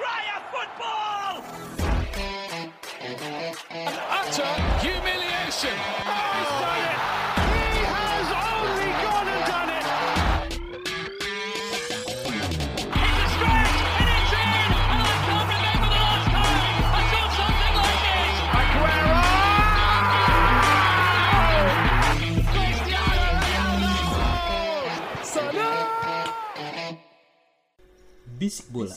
Australia football! Utter humiliation. Oh, he's done it. He has only gone and done it. It's a stretch and it's in! And I can't remember the last time I saw something like this! Aguero. Cristiano Ronaldo! Bisik bola.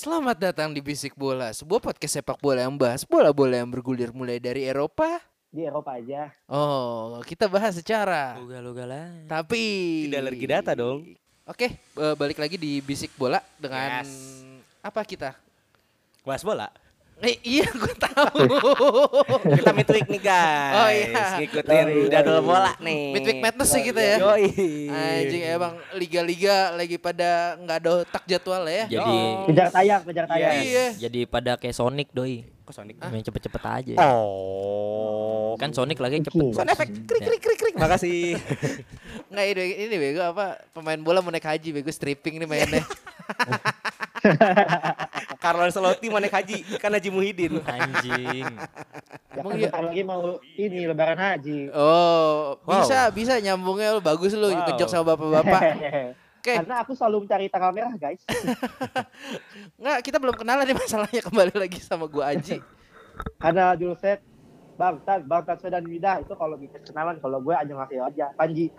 Selamat datang di Bisik Bola, sebuah podcast sepak bola yang bahas bola-bola yang bergulir mulai dari Eropa. di Eropa aja. Oh, kita bahas secara. Ugal-ugalan. Tapi Tidak alergi data dong. Oke, eh, balik lagi di Bisik Bola dengan Yes. apa kita? Bahas bola. Eh, iya, gue tahu. Kita midweek nih guys. Oh, iya. Ngikutin Yoi, jadwal yoi. bola nih. Midweek Madness sih kita ya. Yoi. Anjing emang liga-liga lagi pada nggak ada otak jadwal ya. Jadi Kejar tayang, kejar tayang. Iya. jadi pada kayak Sonic doi. Kok Sonic? Main cepet-cepet aja. Oh. Kan Sonic lagi cepet. Sound effect. Krik krik krik krik. Makasih. Nggak ini, ini bego apa pemain bola mau naik haji bego stripping nih mainnya. Carlo Ancelotti mau naik haji. Kan Haji Muhyiddin. Anjing. Ya Emang kan iya? lagi mau ini lebaran haji. Oh, Wow. bisa bisa nyambungnya lu bagus lu Wow. kejok sama bapak-bapak. Oke, Karena aku selalu mencari tanggal merah, guys. nggak kita belum kenalan nih masalahnya kembali lagi sama gua Aji. Karena dulu set Bang Tan, Bang Tan dan Wida itu kalau bikin kenalan, kalau gue aja ngasih aja. Panji,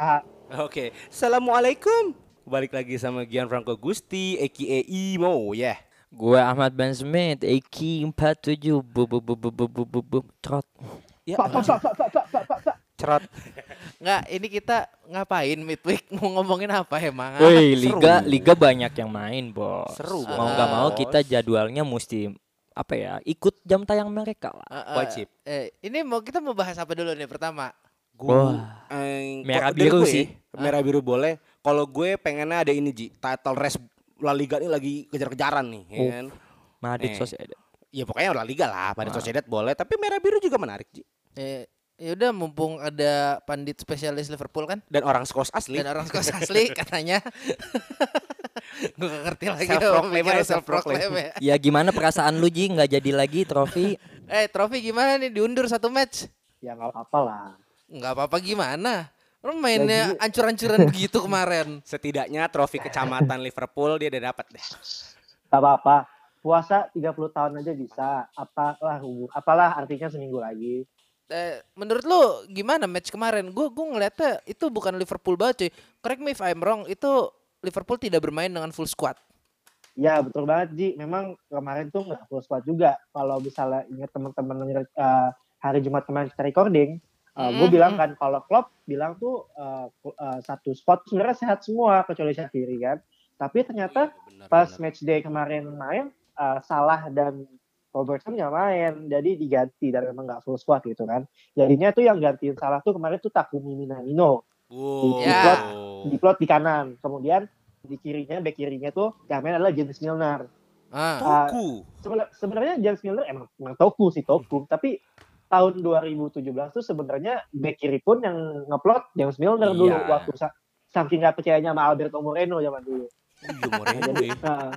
Oke. Assalamualaikum. Balik lagi sama Gianfranco Gusti, aka Imo, ya. Gue Ahmad Ben Smith, Eki 47 bu bu bu bu bu bu bu bu trot. Ya, pak, pak, pak, pak, pak, pak, pak, pak, pak. cerot. Nggak, ini kita ngapain midweek mau ngomongin apa emang? Woi, seru. liga liga banyak yang main, Bos. Seru, Mau nggak mau Bos. kita jadwalnya mesti apa ya? Ikut jam tayang mereka lah. Eh, eh, Wajib. Eh, ini mau kita mau bahas apa dulu nih pertama? Wah. Eh, Merah biru gue sih. ya, Merah biru boleh. Kalau gue pengennya ada ini Ji, title race La Liga ini lagi kejar-kejaran nih, ya Oh. kan? Madrid Eh. Sociedad. Ya pokoknya La Liga lah, pada Wah. Sociedad boleh, tapi merah biru juga menarik Ji. Eh, ya udah mumpung ada pandit spesialis Liverpool kan Dan orang Skos asli. dan orang Skos asli katanya. gue gak ngerti lagi Self-proclaim apa aja, self proclaim ya. Ya gimana perasaan lu Ji nggak jadi lagi trofi? Eh, trofi gimana nih diundur satu match? Ya nggak apa-apa lah. Nggak apa-apa gimana? Lu mainnya ancur-ancuran begitu kemarin. Setidaknya trofi kecamatan Liverpool dia udah dapat deh. Gak apa-apa. Puasa 30 tahun aja bisa. Apalah, hubung- apalah artinya seminggu lagi. Eh, menurut lu gimana match kemarin? Gue gue ngeliatnya itu bukan Liverpool banget cuy. Correct me if I'm wrong, itu Liverpool tidak bermain dengan full squad. Ya betul banget Ji. Memang kemarin tuh nggak full squad juga. Kalau misalnya ingat teman-teman uh, hari Jumat kemarin kita recording, gue Mm, bilang kan kalau Klopp bilang tuh uh, uh, satu squad sebenarnya sehat semua kecuali Shaqiri kan. Tapi ternyata pas match day kemarin main uh, Salah dan Robertson nggak main, jadi diganti dan memang nggak full squad gitu kan. Jadinya tuh yang gantiin Salah tuh kemarin tuh Takumi Minamino Wow. Ya. di plot di kanan, kemudian di kirinya back kirinya tuh yang main adalah James Milner. Ah, Toku. Sebena- sebenarnya James Milner emang, emang toku sih toku tapi tahun 2017 tuh sebenarnya back kiri pun yang ngeplot James Milner dulu Iya. waktu sa- saking nggak percayanya sama Alberto Moreno zaman dulu. Iya, Moreno Jadi, ya. nah.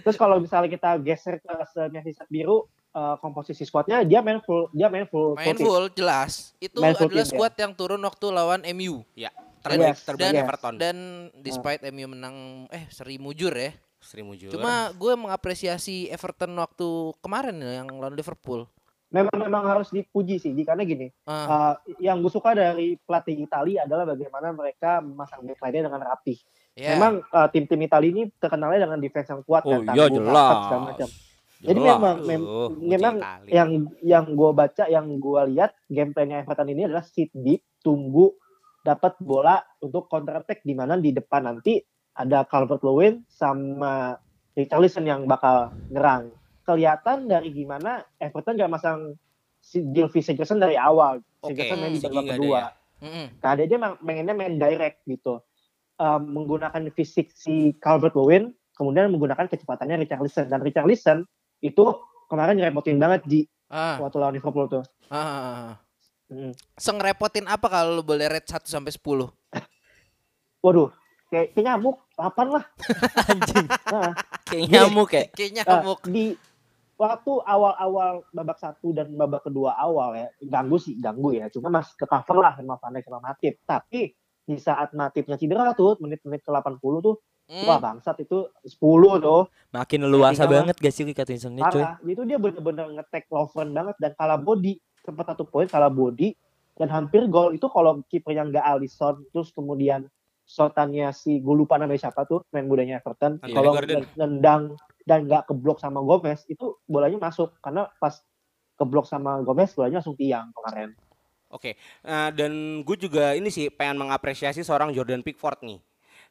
terus kalau misalnya kita geser ke Merseyside biru eh, komposisi squadnya dia main full dia main full main full full jelas. Itu Main full adalah team, squad yang turun waktu lawan MU. Ya, terbaik Yes, terbaik yes. Everton. Dan despite MU menang eh seri mujur ya. Sri Mujur. Cuma gue mengapresiasi Everton waktu kemarin ya, yang lawan Liverpool. Memang memang harus dipuji sih karena gini Ah, eh, yang gue suka dari pelatih Italia adalah bagaimana mereka memasang backline dengan rapih. ya. Memang uh, tim-tim Italia ini terkenalnya dengan defense yang kuat Oh iya tangguh, jelas. rapat, segala macam. Jadi Jelas. memang mem- puji memang Itali. yang yang gue baca, yang gue lihat gameplaynya Everton ini adalah sit deep, tunggu dapat bola untuk counter attack di mana di depan nanti ada Calvert Lewin sama Richarlison yang bakal nyerang. Kelihatan dari gimana Everton gak masang si Gylfi Sigurdsson dari awal. Oke, Sigurdsson main di babak kedua. ya? mm-mm. Nah, dia pengennya main direct gitu. Um, menggunakan fisik si Calvert Lewin, kemudian menggunakan kecepatannya Richarlison. Dan Richarlison itu kemarin ngerepotin banget di Ah, waktu lawan Liverpool tuh. ah, ah, ah. Mm. Sengerepotin apa kalau lu boleh rate 1 sampai 10? Waduh, kayak, kayak nyamuk, 8 lah. Anjing. Nah, Kayak Nyamuk ya. Kayak Nah, nyamuk. di waktu awal-awal babak satu dan babak kedua awal ya ganggu sih ganggu ya. Cuma masih ke cover lah sama Van Dijk sama Matip. Tapi di saat Matipnya cedera tuh menit-menit ke 80 tuh Hmm. wah bangsat itu 10 tuh. Makin leluasa Ketika banget gak sih Richarlisonnya coy? parah. Itu dia bener-bener ngetek Lovren banget dan kalah body. Sempat satu poin kalah body dan hampir gol. Itu kalau kipernya nggak Alisson terus kemudian shotannya si gue lupa namanya siapa tuh main mudanya Everton. Kalau nendang dan nggak keblok sama Gomez itu bolanya masuk karena pas keblok sama Gomez bolanya langsung tiang kemarin Oke, eh, dan gue juga ini sih pengen mengapresiasi seorang Jordan Pickford nih.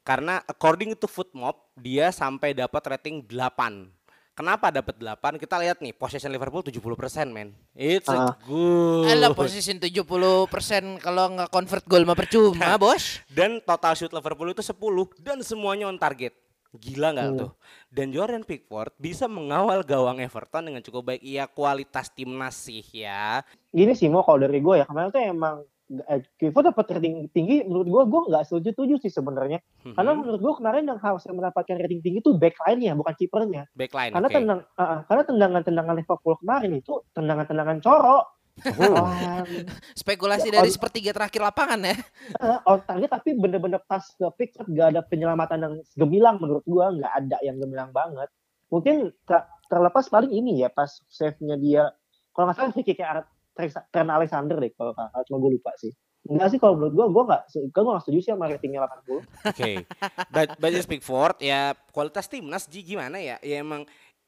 Karena according to Footmob, dia sampai dapat rating 8. Kenapa dapat 8? Kita lihat nih, possession Liverpool 70% men. It's a Ah. good. Alah posisi 70% kalau nggak convert gol mah percuma, Bos. Dan total shoot Liverpool itu 10 dan semuanya on target. Gila nggak Hmm. tuh? Dan Jordan Pickford bisa mengawal gawang Everton dengan cukup baik. Iya kualitas timnas sih ya. ini sih mau kalau dari gue ya kemarin tuh emang eh, Kivo dapat rating tinggi menurut gue gue nggak setuju setuju sih sebenarnya karena Mhm. menurut gue kemarin yang harusnya mendapatkan rating tinggi itu backline-nya bukan kipernya backline karena oke. tendang ah, karena tendangan-tendangan Liverpool kemarin itu tendangan-tendangan corok Ah, Spekulasi Ya, dari on- sepertiga terakhir lapangan ya. ah, on target tapi bener-bener pas ke pick up gak ada penyelamatan yang gemilang menurut gue nggak ada yang gemilang banget mungkin ter- terlepas paling ini ya pas save-nya dia kalau nggak salah free kick Trent Alexander deh kalau cuma gue lupa sih Enggak sih kalau menurut gue, gue nggak, gue nggak setuju sih sama ratingnya 80. Oke, but, but just Pickford ya kualitas timnas Ji gimana ya? Ya emang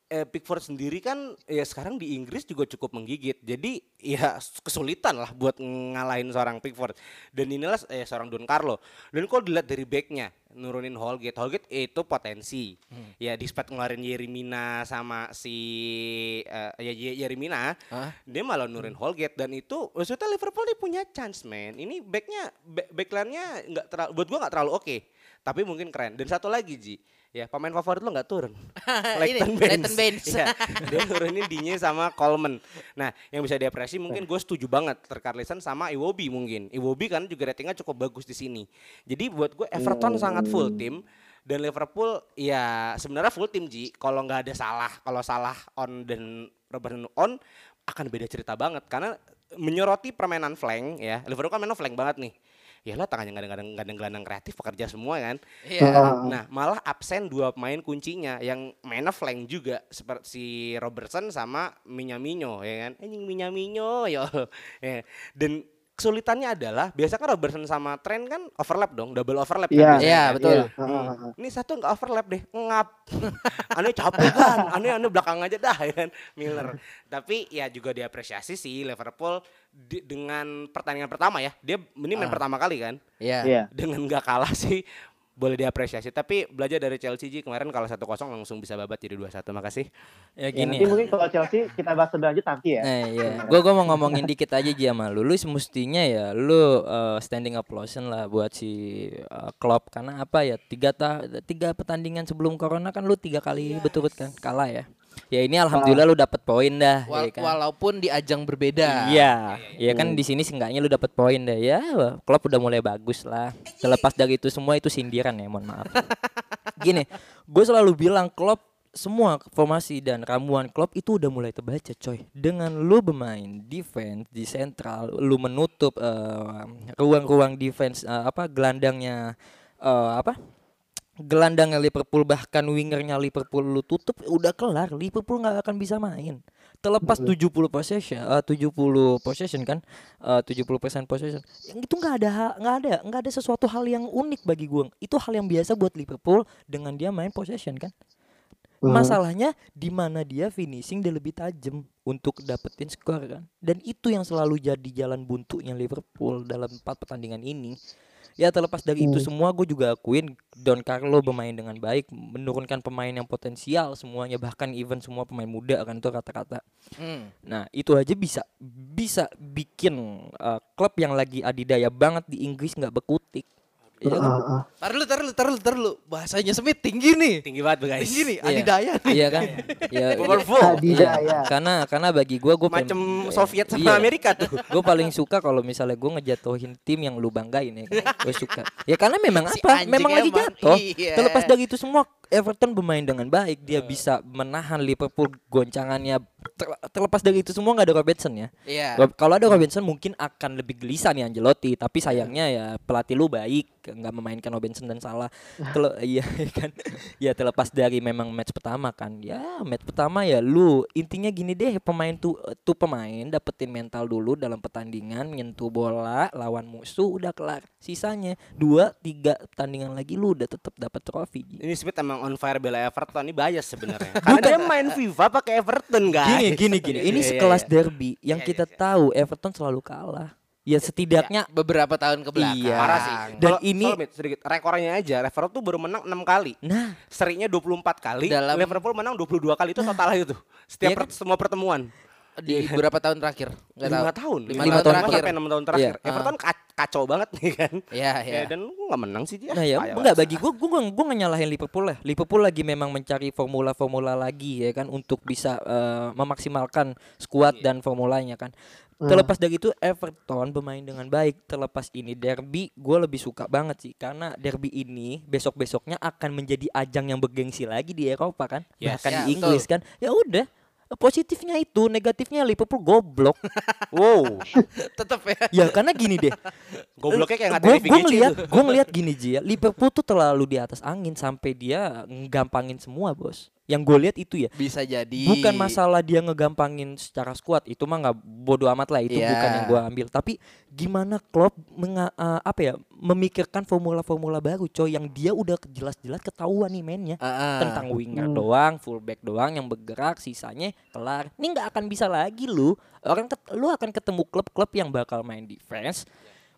eh, Pickford sendiri kan ya sekarang di Inggris juga cukup menggigit. Jadi ya kesulitan lah buat ngalahin seorang Pickford. Dan inilah eh, seorang Don Carlo. Dan kalau dilihat dari backnya nurunin Holgate, Holgate itu potensi. Ya despite ngeluarin Yerimina sama si eh, ya Ye- Yerimina, Hah? dia malah nurunin Holgate dan itu maksudnya Liverpool nih punya chance man. Ini backnya back, backline-nya nggak terlalu buat gua nggak terlalu oke. Tapi mungkin keren. Dan satu lagi Ji, ya pemain favorit lo nggak turun. Leighton Baines. Leighton Baines. Iya, dia nurunin Digne sama Coleman. Nah, yang bisa diapresiasi mungkin gue setuju banget Terkarlisan sama Iwobi mungkin. Iwobi kan juga ratingnya cukup bagus di sini. Jadi buat gue Everton sangat full tim dan Liverpool ya sebenarnya full tim Ji. Kalau nggak ada salah, kalau salah on dan Robertson on akan beda cerita banget karena menyoroti permainan flank ya. Liverpool kan mainnya flank banget nih. Ya lah tangannya nggak ada nggak ada nggak ada gelandang kreatif pekerja semua kan. Iya. Nah, malah absen dua pemain kuncinya yang mainnya flank juga seperti si Robertson sama Minamino ya kan. Anjing Minamino yo. Ya. Dan kesulitannya adalah biasa kan Robertson sama Trent kan overlap dong, double overlap kan Iya. biasanya Iya, kan. betul. Iya, ah, ah, ah. Ini satu nggak overlap deh, ngap. aneh capek kan, aneh aneh belakang aja dah ya kan, Miller. Tapi ya juga diapresiasi sih Liverpool di- dengan pertandingan pertama ya, dia ini main Ah. pertama kali kan, Iya. Iya. dengan nggak kalah sih boleh diapresiasi. Tapi belajar dari Chelsea Ji kemarin kalau 1-0 langsung bisa babat jadi 2-1. Makasih. Ya Ya, gini nanti ya. mungkin kalau Chelsea kita bahas lebih lanjut nanti ya. Eh iya, gua gua mau ngomongin dikit aja Ji sama lu. Lu semestinya ya lu eh, standing applause lah buat si eh, Klopp karena apa ya? Tiga ta tiga pertandingan sebelum corona kan lu tiga kali betul kan kalah ya. Ya ini alhamdulillah lu dapat poin dah Wal- ya kan. Walaupun di ajang berbeda. Iya, ya kan di sini seenggaknya lu dapat poin deh ya. Klub udah mulai bagus lah. Terlepas dari itu semua itu sindiran ya, mohon maaf. Gini, gue selalu bilang klub semua formasi dan ramuan klub itu udah mulai terbaca coy dengan lu bermain defense di sentral lu menutup eh, ruang-ruang defense eh, apa gelandangnya eh, apa gelandangnya Liverpool bahkan wingernya Liverpool lu tutup udah kelar. Liverpool nggak akan bisa main. Terlepas 70 possession eh, 70 possession kan eh, 70% possession. Yang itu nggak ada nggak ada nggak ada sesuatu hal yang unik bagi gua. Itu hal yang biasa buat Liverpool dengan dia main possession kan. Hmm. masalahnya di mana dia finishing dia lebih tajam untuk dapetin skor kan. Dan itu yang selalu jadi jalan buntunya Liverpool dalam empat pertandingan ini ya terlepas dari itu semua gue juga akuin Don Carlo bermain dengan baik menurunkan pemain yang potensial semuanya bahkan even semua pemain muda kan itu kata-kata Hmm. Nah itu aja bisa bisa bikin uh, klub yang lagi adidaya banget di Inggris nggak berkutik. Iya kan? Heeh, heeh. Tar dulu, tar dulu, tar dulu, tar dulu. Bahasanya Smith tinggi nih. Tinggi banget guys. Tinggi nih, Iya. adidaya nih. Iya kan? Iya. Powerful. Adidaya. Karena karena bagi gua gua Macem pengen- Soviet sama Iya. Amerika tuh. gue paling suka kalau misalnya gue ngejatuhin tim yang lu banggain ya kan? gue suka ya karena memang Si apa memang lagi jatuh iya. terlepas dari itu semua Everton bermain dengan baik dia bisa menahan Liverpool goncangannya terlepas dari itu semua nggak ada Robertson ya Iya. Rob- Kalau ada Robinson mungkin akan lebih gelisah nih Angelotti, tapi sayangnya ya pelatih lu baik, nggak memainkan Robinson dan salah. Tel iya kan. Ya terlepas dari memang match pertama kan. Ya match pertama ya lu intinya gini deh pemain tuh tuh pemain dapetin mental dulu dalam pertandingan nyentuh bola lawan musuh udah kelar. Sisanya dua tiga pertandingan lagi lu udah tetap dapat trofi. Ini Smith emang on fire bela Everton ini bias sebenarnya. Karena dia main FIFA pakai Everton guys. Gini gini gini. Ini Iya, iya, sekelas iya. derby yang Iya, kita tahu Everton selalu kalah. Ya setidaknya beberapa tahun ke belakang. Iya. Parah sih. Dan Kalau- ini- sorry, Mit, sedikit rekornya aja Everton tuh baru menang 6 kali. nah Serinya 24 kali, Dalam- Liverpool menang 22 kali itu total itu. Setiap Iya per- semua pertemuan. Di beberapa tahun terakhir. Nggak tahu. lima tahun, Lima, Lima tahun, tahun terakhir. sampai enam tahun terakhir. Iya. Everton ka- kacau banget nih kan. Iya, iya. Ya, dan lu nggak menang sih dia. Nah ya enggak bagi gue gue gue nyalahin Liverpool lah. Liverpool lagi memang mencari formula-formula lagi ya kan untuk bisa eh, memaksimalkan skuad dan formulanya kan. Terlepas dari itu Everton bermain dengan baik. Terlepas ini derby gue lebih suka banget sih karena derby ini besok-besoknya akan menjadi ajang yang bergengsi lagi di Eropa kan. Yes. Bahkan Ya, di Inggris kan. Ya udah positifnya itu, negatifnya Liverpool goblok. Wow, Tetep ya. ya karena gini deh. gobloknya kayak nggak gue ngeliat tuh. gue ngeliat gini Ji ya Liverpool tuh terlalu di atas angin sampai dia ngegampangin semua bos yang gue lihat itu ya Bisa jadi. bukan masalah dia ngegampangin secara skuad itu mah nggak bodoh amat lah itu Iya. bukan yang gue ambil tapi gimana Klopp menga, eh, apa ya memikirkan formula-formula baru coy yang dia udah jelas-jelas ketahuan nih mainnya Heeh. tentang winger doang, fullback doang yang bergerak, sisanya kelar. Ini nggak akan bisa lagi lu. Orang ket- lu akan ketemu klub-klub yang bakal main defense,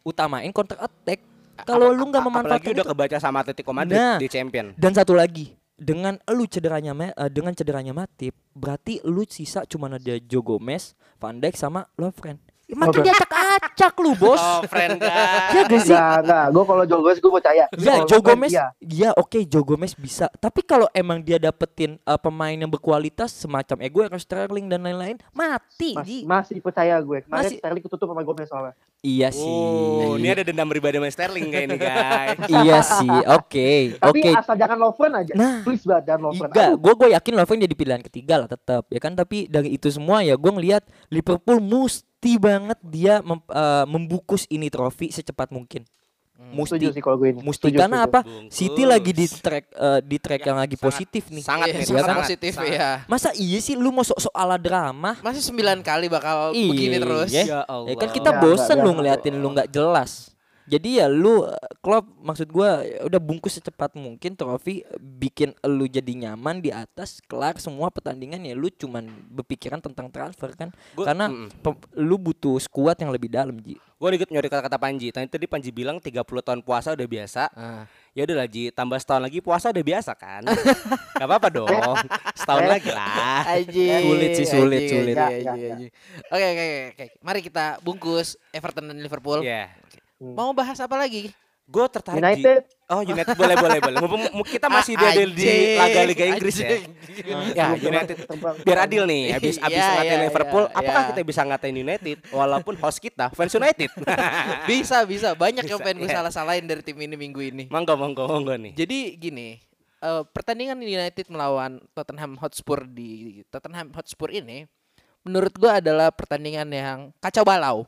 utamain counter attack. Kalau lu nggak Apalagi memanfaatkan udah itu. kebaca sama Atletico Madrid Nah. di Champion. Dan satu lagi, dengan lu cederanya eh, dengan cederanya Matip, berarti lu sisa cuma ada Joe Gomez, Van Dijk sama Lovren. Makin Lovren. diacak-acak lu, Bos. Oh, friend. Ya gak sih? Enggak, enggak. Gue kalau Joe Gomez gue percaya. Ya Joe Gomez, iya. ya oke Joe Gomez bisa. Tapi kalau emang dia dapetin uh, pemain yang berkualitas semacam Ego, Sterling dan lain-lain, mati. Mas- Ji. masih percaya gue. Kemarin Masih- Sterling ketutup sama Gomez soalnya. Iya sih. Oh, ini ada dendam pribadi sama Sterling kayak ini guys. iya sih. Oke, Tapi oke. asal jangan Lovren aja. Nah. Please banget jangan Lovren. Enggak, gue gue yakin Lovren jadi pilihan ketiga lah tetap ya kan. Tapi dari itu semua ya gue ngelihat Liverpool mesti banget dia mem- uh, membungkus ini trofi secepat mungkin. setuju Mesti. sih kalau gue ini. Mesti Setuju, karena setuju. apa? Bungkus. City lagi di track uh, di track Ya, yang lagi sangat- positif nih. Sangat, Iya, sangat kan? positif sangat. ya. Masa iya sih lu mau sok-sok ala drama? Masih sembilan kali bakal Iya, begini terus. ya. Ya Ya kan Allah. kita Ya, bosen enggak, lu biar- ngeliatin lu nggak jelas. Jadi ya lu Klopp maksud gua ya udah bungkus secepat mungkin trofi bikin lu jadi nyaman di atas kelar semua pertandingan ya lu cuman berpikiran tentang transfer kan. Gua- Karena pem- lu butuh skuad yang lebih dalam Ji. Gue dikit nyori kata-kata Panji. Tadi tadi Panji bilang 30 tahun puasa udah biasa. Ah. Ya udahlah Ji, tambah setahun lagi puasa udah biasa kan? Gak apa-apa dong. Setahun lagi lah. Aji. Sulit sih, sulit, Aji, sulit. aji, Ya, aji, ya, ya. aji. Oke, oke, oke, oke. Mari kita bungkus Everton dan Liverpool. Iya. Mau bahas apa lagi? Gue tertarik. United. Oh United boleh boleh boleh. Mumpung mu- kita masih di, di, di laga Liga Inggris ya. Ya United. Biar adil nih, habis habis Iya, ngatain iya, Liverpool, iya, apakah iya. kita bisa ngatain United walaupun host kita fans United? bisa, bisa. Banyak yang Bisa, pengen gue iya. salah-salahin dari tim ini minggu ini. monggo monggo monggo nih. Jadi gini, eh, pertandingan United melawan Tottenham Hotspur di Tottenham Hotspur ini menurut gua adalah pertandingan yang kacau balau.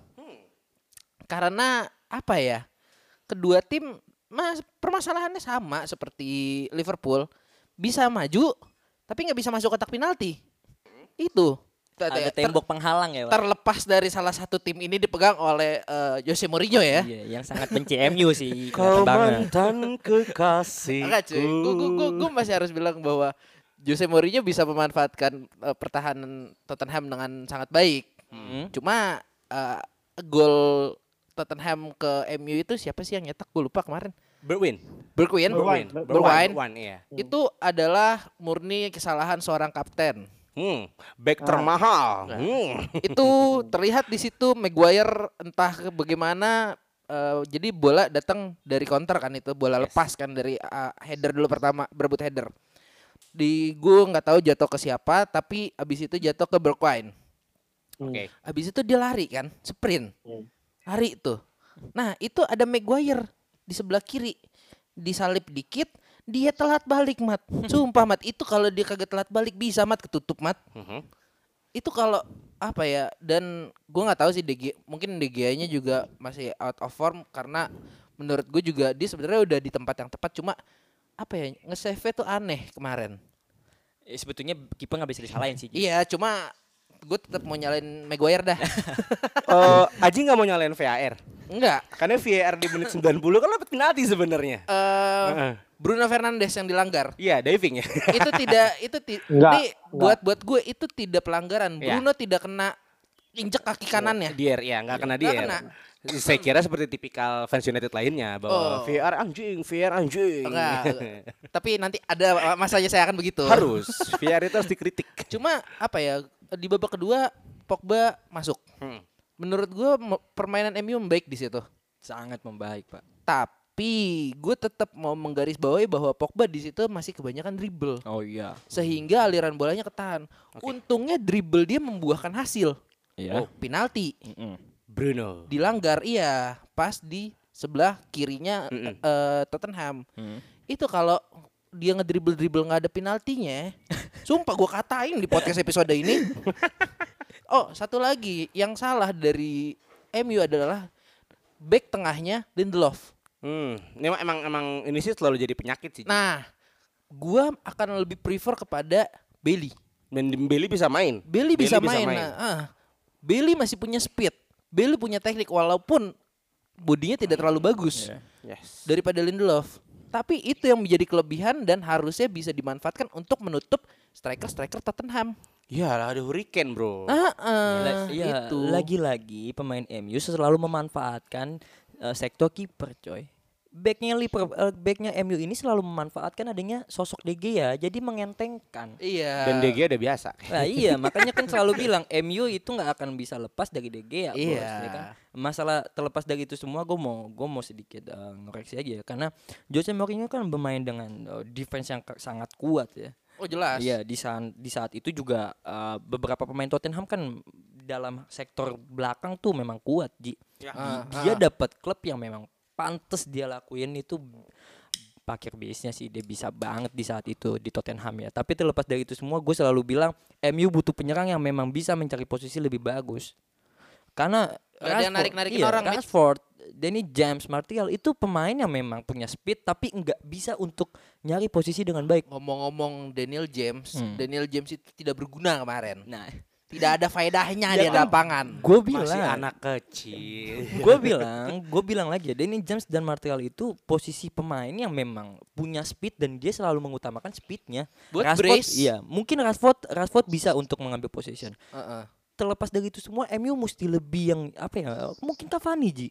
Karena apa ya? Kedua tim mas permasalahannya sama seperti Liverpool, bisa maju tapi nggak bisa masuk kotak penalti. Itu Ada tembok penghalang ya, Pak. terlepas dari salah satu tim ini dipegang oleh eh, Jose Mourinho ya. Iya, yang sangat benci MU sih. Kau mantan kekasih. Enggak cuy, gue gue gue masih harus bilang bahwa Jose Mourinho bisa memanfaatkan eh, pertahanan Tottenham dengan sangat baik. Hmm. Cuma eh, gol Tottenham ke MU itu siapa sih yang nyetak? Gue lupa kemarin. Berwin. Bergwijn. Bergwijn. Berwin, iya. Itu adalah murni kesalahan seorang kapten. Hmm, back termahal. Nah. Hmm. itu terlihat di situ Maguire entah ke- bagaimana eh, jadi bola datang dari counter kan itu bola lepas kan dari uh, header dulu pertama berebut header. Di gue nggak tahu jatuh ke siapa tapi abis itu jatuh ke Bergwijn. Oke. Abis itu dia lari kan, sprint. Hmm. Lari tuh. Nah, itu ada Maguire di sebelah kiri. Disalip dikit, dia telat balik, Mat. Sumpah, Mat. Itu kalau dia kagak telat balik bisa, Mat, ketutup, Mat. Mhm. Itu kalau apa ya? Dan gua nggak tahu sih DG, mungkin DG-nya juga masih out of form karena menurut gue juga dia sebenarnya udah di tempat yang tepat cuma apa ya nge-save tuh aneh kemarin. Eh, sebetulnya kiper nggak bisa disalahin sih. Iya, cuma gue tetap mau nyalain Maguire dah. Eh, Aji nggak mau nyalain VAR. Enggak. Karena VAR di menit 90 kan dapat penalti sebenarnya. Eh Heeh. Bruno Fernandes yang dilanggar. Iya, diving ya. itu tidak itu ti, Enggak, ini enggak. buat buat gue itu tidak pelanggaran. Iya. Bruno tidak kena injek kaki kanannya. Dier ya, nggak kena Nggak dier. kena. Saya kira seperti tipikal fans United lainnya bahwa Oh. VAR anjing, VAR anjing. Enggak. Tapi nanti ada masanya saya akan begitu. harus VAR itu harus dikritik. Cuma apa ya di babak kedua Pogba masuk. Hmm. Menurut gue permainan MU membaik di situ. Sangat membaik, Pak. Tapi gue tetap mau menggarisbawahi bahwa Pogba di situ masih kebanyakan dribble. Oh iya. Sehingga aliran bolanya ketahan. Untungnya dribble dia membuahkan hasil. Iya. Oh, penalti. Mm-mm. Bruno. dilanggar iya pas di sebelah kirinya Mm-mm. eh, Tottenham Mm. itu kalau dia ngedribble dribble nggak ada penaltinya sumpah gua katain di podcast episode ini oh satu lagi yang salah dari MU adalah back tengahnya Lindelof Hmm, ini emang, emang ini sih selalu jadi penyakit sih. nah gua akan lebih prefer kepada Bailey Dan Dembele bisa main. Bailey bisa, main, Nah, ah. Bailey masih punya speed Bailey punya teknik walaupun bodinya tidak terlalu bagus Iya. Yes. daripada Lindelof. Tapi itu yang menjadi kelebihan dan harusnya bisa dimanfaatkan untuk menutup striker-striker Tottenham. Ya ada Hurricane bro. Ah, La- Iya, itu. lagi-lagi pemain MU selalu memanfaatkan eh, sektor kiper, coy. Backnya Liverpool, eh, backnya MU ini selalu memanfaatkan adanya sosok De Gea, jadi mengentengkan. Iya. Dan DG udah biasa. Nah iya, makanya kan selalu bilang MU itu nggak akan bisa lepas dari De Gea, bos, Iya. ya kan? Masalah terlepas dari itu semua, gue mau gue mau sedikit eh, ngoreksi aja ya, karena Jose Mourinho kan bermain dengan eh, defense yang sangat kuat ya. Oh jelas. Iya di saat di saat itu juga eh, beberapa pemain Tottenham kan dalam sektor belakang tuh memang kuat Ji. Ah, Dia ah. dapat klub yang memang pantas dia lakuin itu parkir bisnya sih dia bisa banget di saat itu di Tottenham ya. Tapi terlepas dari itu semua gue selalu bilang MU butuh penyerang yang memang bisa mencari posisi lebih bagus. Karena yang narik-narikin iya, orang. Rashford, Danny James, Martial itu pemain yang memang punya speed tapi nggak bisa untuk nyari posisi dengan baik. Ngomong-ngomong Daniel James, Hmm. Daniel James itu tidak berguna kemarin. Nah, Tidak ada faedahnya Ya di kan, lapangan. gue Masih bilang anak kecil. gue bilang, gue bilang lagi ya, Danny James dan Martial itu posisi pemain yang memang punya speed dan dia selalu mengutamakan speednya. Buat Rashford, brace. iya, mungkin Rashford, Rashford bisa untuk mengambil position. Heeh. Terlepas dari itu semua, MU mesti lebih yang apa ya? Mungkin Cavani ji,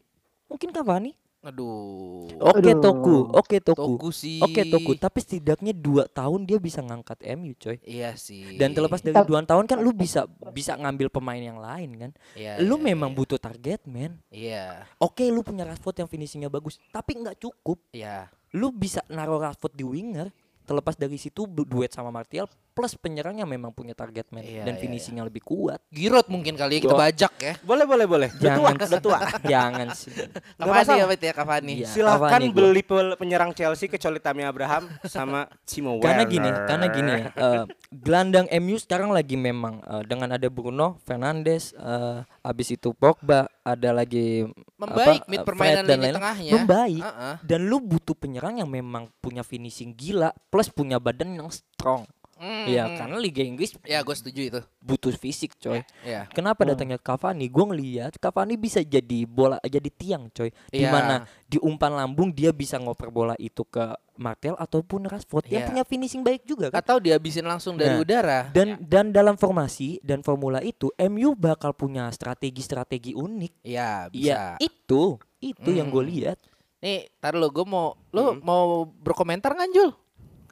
mungkin Cavani. Aduh. Oke Aduh. Toku, oke Toku, Toku sih. oke Toku. Tapi setidaknya dua tahun dia bisa ngangkat MU, coy. Iya sih. Dan terlepas dari dua tahun kan lu bisa bisa ngambil pemain yang lain kan. Iya, lu iya, memang iya. butuh target man. Iya. Oke lu punya Rashford yang finishingnya bagus, tapi nggak cukup. Iya. Lu bisa naruh Rashford di winger, terlepas dari situ duet sama Martial plus penyerang yang memang punya target man Iya, dan iya, finishingnya lebih kuat. Giroud mungkin kali ya kita bajak ya. Boleh boleh boleh. Jangan udah tua. jangan sih. Cavani apa itu ya Cavani? Iya. Silahkan Cavani gua. beli pel- penyerang Chelsea kecuali Tammy Abraham sama Timo Karena Werner. gini, karena gini ya. eh, gelandang MU sekarang lagi memang eh, dengan ada Bruno Fernandes, eh, habis itu Pogba, ada lagi Membaik apa, mid eh, permainan dan lini lain-lain. tengahnya. Membaik. Heeh. Dan lu butuh penyerang yang memang punya finishing gila plus punya badan yang strong. Hmm. Iya, karena Liga Inggris Ya gue setuju itu. butuh fisik, coy. Iya. Kenapa datangnya Cavani? Gue ngeliat Cavani bisa jadi bola jadi tiang, coy. Di Iya. mana di umpan lambung dia bisa ngoper bola itu ke Martial ataupun Rashford yang Iya. punya finishing baik juga kan. Atau dihabisin langsung dari Nah, udara. Dan dan dalam formasi dan formula itu MU bakal punya strategi-strategi unik. Iya, Iya, bisa. itu itu yang gue Hmm. lihat. Nih, tar lo gue mau lu Hmm. mau berkomentar kan Jul?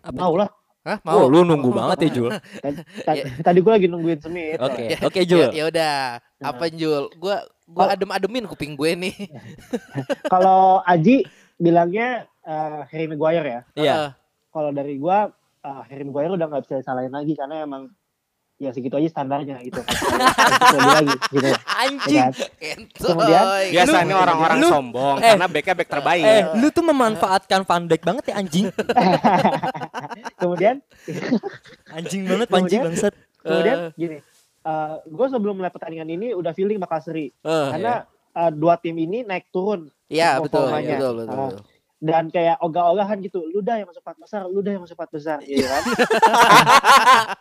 Mau lah. Hah, Oh, mau? lu nunggu banget ya, Jul. Tadi, tadi gue lagi nungguin Smith. Oke, Ya, oke, Jul. Ya, ya udah. Apa Jul? Gua gua adem-ademin kuping gue nih. Kalau Aji bilangnya eh, Harry Maguire ya. Iya. Heeh. Kalau dari gua eh, Harry Maguire udah nggak bisa disalahin lagi karena emang ya segitu aja standarnya gitu. Lagi gitu. Ya Anjing. kan? Kentoy. Kemudian, Biasanya orang-orang lu- sombong eh, karena backnya back terbaik. Eh, lu tuh memanfaatkan Van Dijk banget ya anjing. kemudian Anjing banget panji Kemudian- bangsat. kemudian gini. eh gue sebelum mulai pertandingan ini udah feeling bakal seri Eh, karena eh, dua tim ini naik turun Iya betul, performanya. betul, betul, Ah, betul. Dan kayak ogah-ogahan gitu lu dah yang masuk empat besar lu dah yang masuk empat besar gitu kan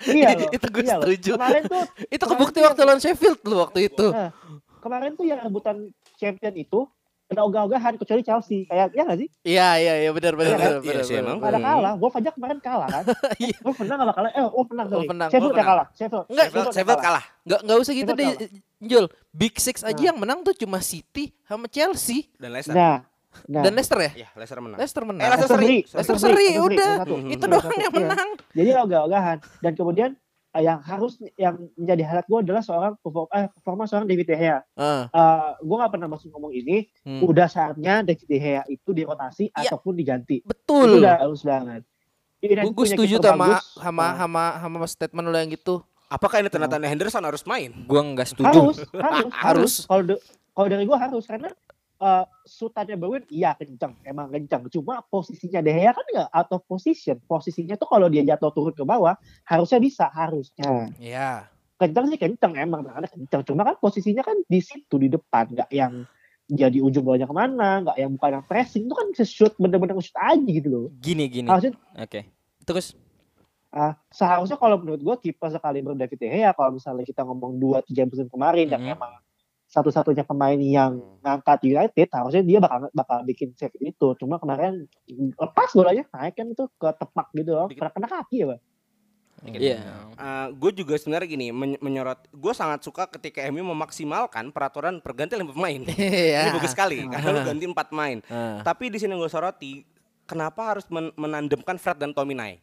iya loh Itu gue iya loh. setuju. kemarin tuh Itu kemarin kebukti waktu lawan Sheffield lu waktu itu. Nah, kemarin tuh yang rebutan champion itu ada ogah-ogahan kecuali Chelsea kayak ya nggak sih Iya, iya, iya benar benar Iya kan? benar. Iya benar, sih, emang. ada kalah Wolf aja kemarin kalah kan Iya. Wolf menang apa kalah eh oh menang Oh, sorry. menang. Sheffield Oh, yang kalah Sheffield Enggak, Sheffield, Sheffield kalah. Enggak enggak usah gitu Sheffield deh, Jul. Big Six aja Nah. yang menang tuh cuma City sama Chelsea Dan Leicester. nah nah dan Leicester ya? Iya, Leicester menang. Leicester menang. Eh, Leicester seri. Leicester seri, udah. satu. Itu doang yang Iya. menang. jadi ogah-ogahan dan kemudian eh, yang harus yang menjadi highlight gue adalah seorang performa, eh, performa seorang David De Gea. Ah, Eh gue gak pernah masuk ngomong ini. hmm. Udah saatnya David De Gea itu dirotasi Iya. ataupun diganti. Itu Betul. udah harus banget. Gue setuju sama sama Nah, sama sama statement lo yang gitu. Apakah ini tanda-tanda Henderson harus main? Gua enggak setuju. harus, harus, Harus. harus. Kalau dari gue harus karena eh sutannya Bowen iya kencang, emang kencang. Cuma posisinya De Gea kan nggak out of position. Posisinya tuh kalau dia jatuh turun ke bawah harusnya bisa, harusnya. Iya. Kencang sih kencang emang, karena kencang. Cuma kan posisinya kan di situ di depan, nggak yang jadi ujung bolanya ke mana, nggak yang bukan yang pressing itu kan shoot bener-bener shoot aja gitu loh. Gini gini. Harusnya Oke. Terus ah, seharusnya kalau menurut gue kiper sekali David De Gea kalau misalnya kita ngomong dua tiga musim kemarin dan Mhm. emang satu-satunya pemain yang ngangkat United harusnya dia bakal bakal bikin save itu cuma kemarin lepas bolanya naik kan itu ke tepak gitu loh Dikit. kena, kena kaki ya bang Iya. gue juga sebenarnya gini men- menyorot. Gue sangat suka ketika MU memaksimalkan peraturan pergantian pemain. Iya. Ini bagus sekali karena lu ganti empat main. Ah. Tapi di sini gue soroti kenapa harus men- menandemkan Fred dan Tominay.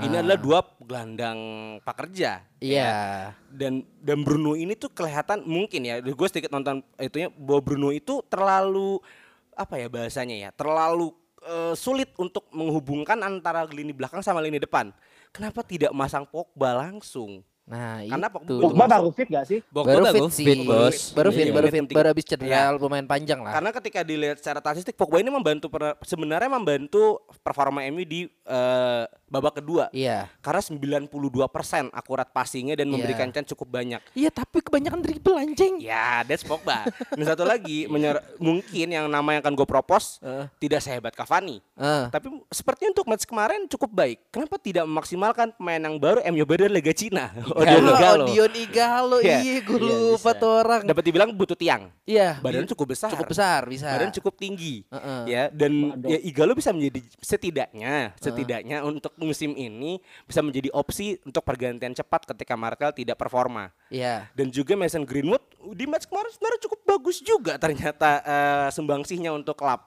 Ini Ah. adalah dua gelandang pekerja. Iya. ya. Dan dan Bruno ini tuh kelihatan mungkin ya. Gue sedikit nonton itunya bahwa Bruno itu terlalu apa ya bahasanya ya, terlalu eh, sulit untuk menghubungkan antara lini belakang sama lini depan. Kenapa tidak masang Pogba langsung? Nah, Karena itu. Pogba Pogba baru fit gak sih baru Pogba fit baru sih. fit, bos. Baru fit, Iya. baru fit, Penting. baru habis cedera Iya. lumayan panjang lah. Karena ketika dilihat secara statistik Pogba ini membantu per- sebenarnya membantu performa MU di eh, babak kedua. Iya. Karena 92% akurat passingnya dan Iya. memberikan chance cukup banyak. Iya, tapi kebanyakan dribble anjing. Ya, that's Pogba. Dan satu lagi menyer- mungkin yang nama yang akan gue propose Eh. tidak sehebat Cavani. Ah. Tapi sepertinya untuk match kemarin cukup baik. Kenapa tidak memaksimalkan pemain yang baru MU dari Liga Cina? Odion Oh, Igalo. Odion Igalo, Iya. iya, gue Iya, lupa tuh orang. Dapat dibilang butuh tiang. Iya, Badan cukup besar. cukup besar, bisa. Badan cukup tinggi. Heeh. Ya, dan Waduh. ya Igalo bisa menjadi setidaknya setidaknya untuk musim ini bisa menjadi opsi untuk pergantian cepat ketika Martial tidak performa. Iya. Dan juga Mason Greenwood di match kemarin sebenarnya cukup bagus juga ternyata eh, sumbangsihnya untuk klub.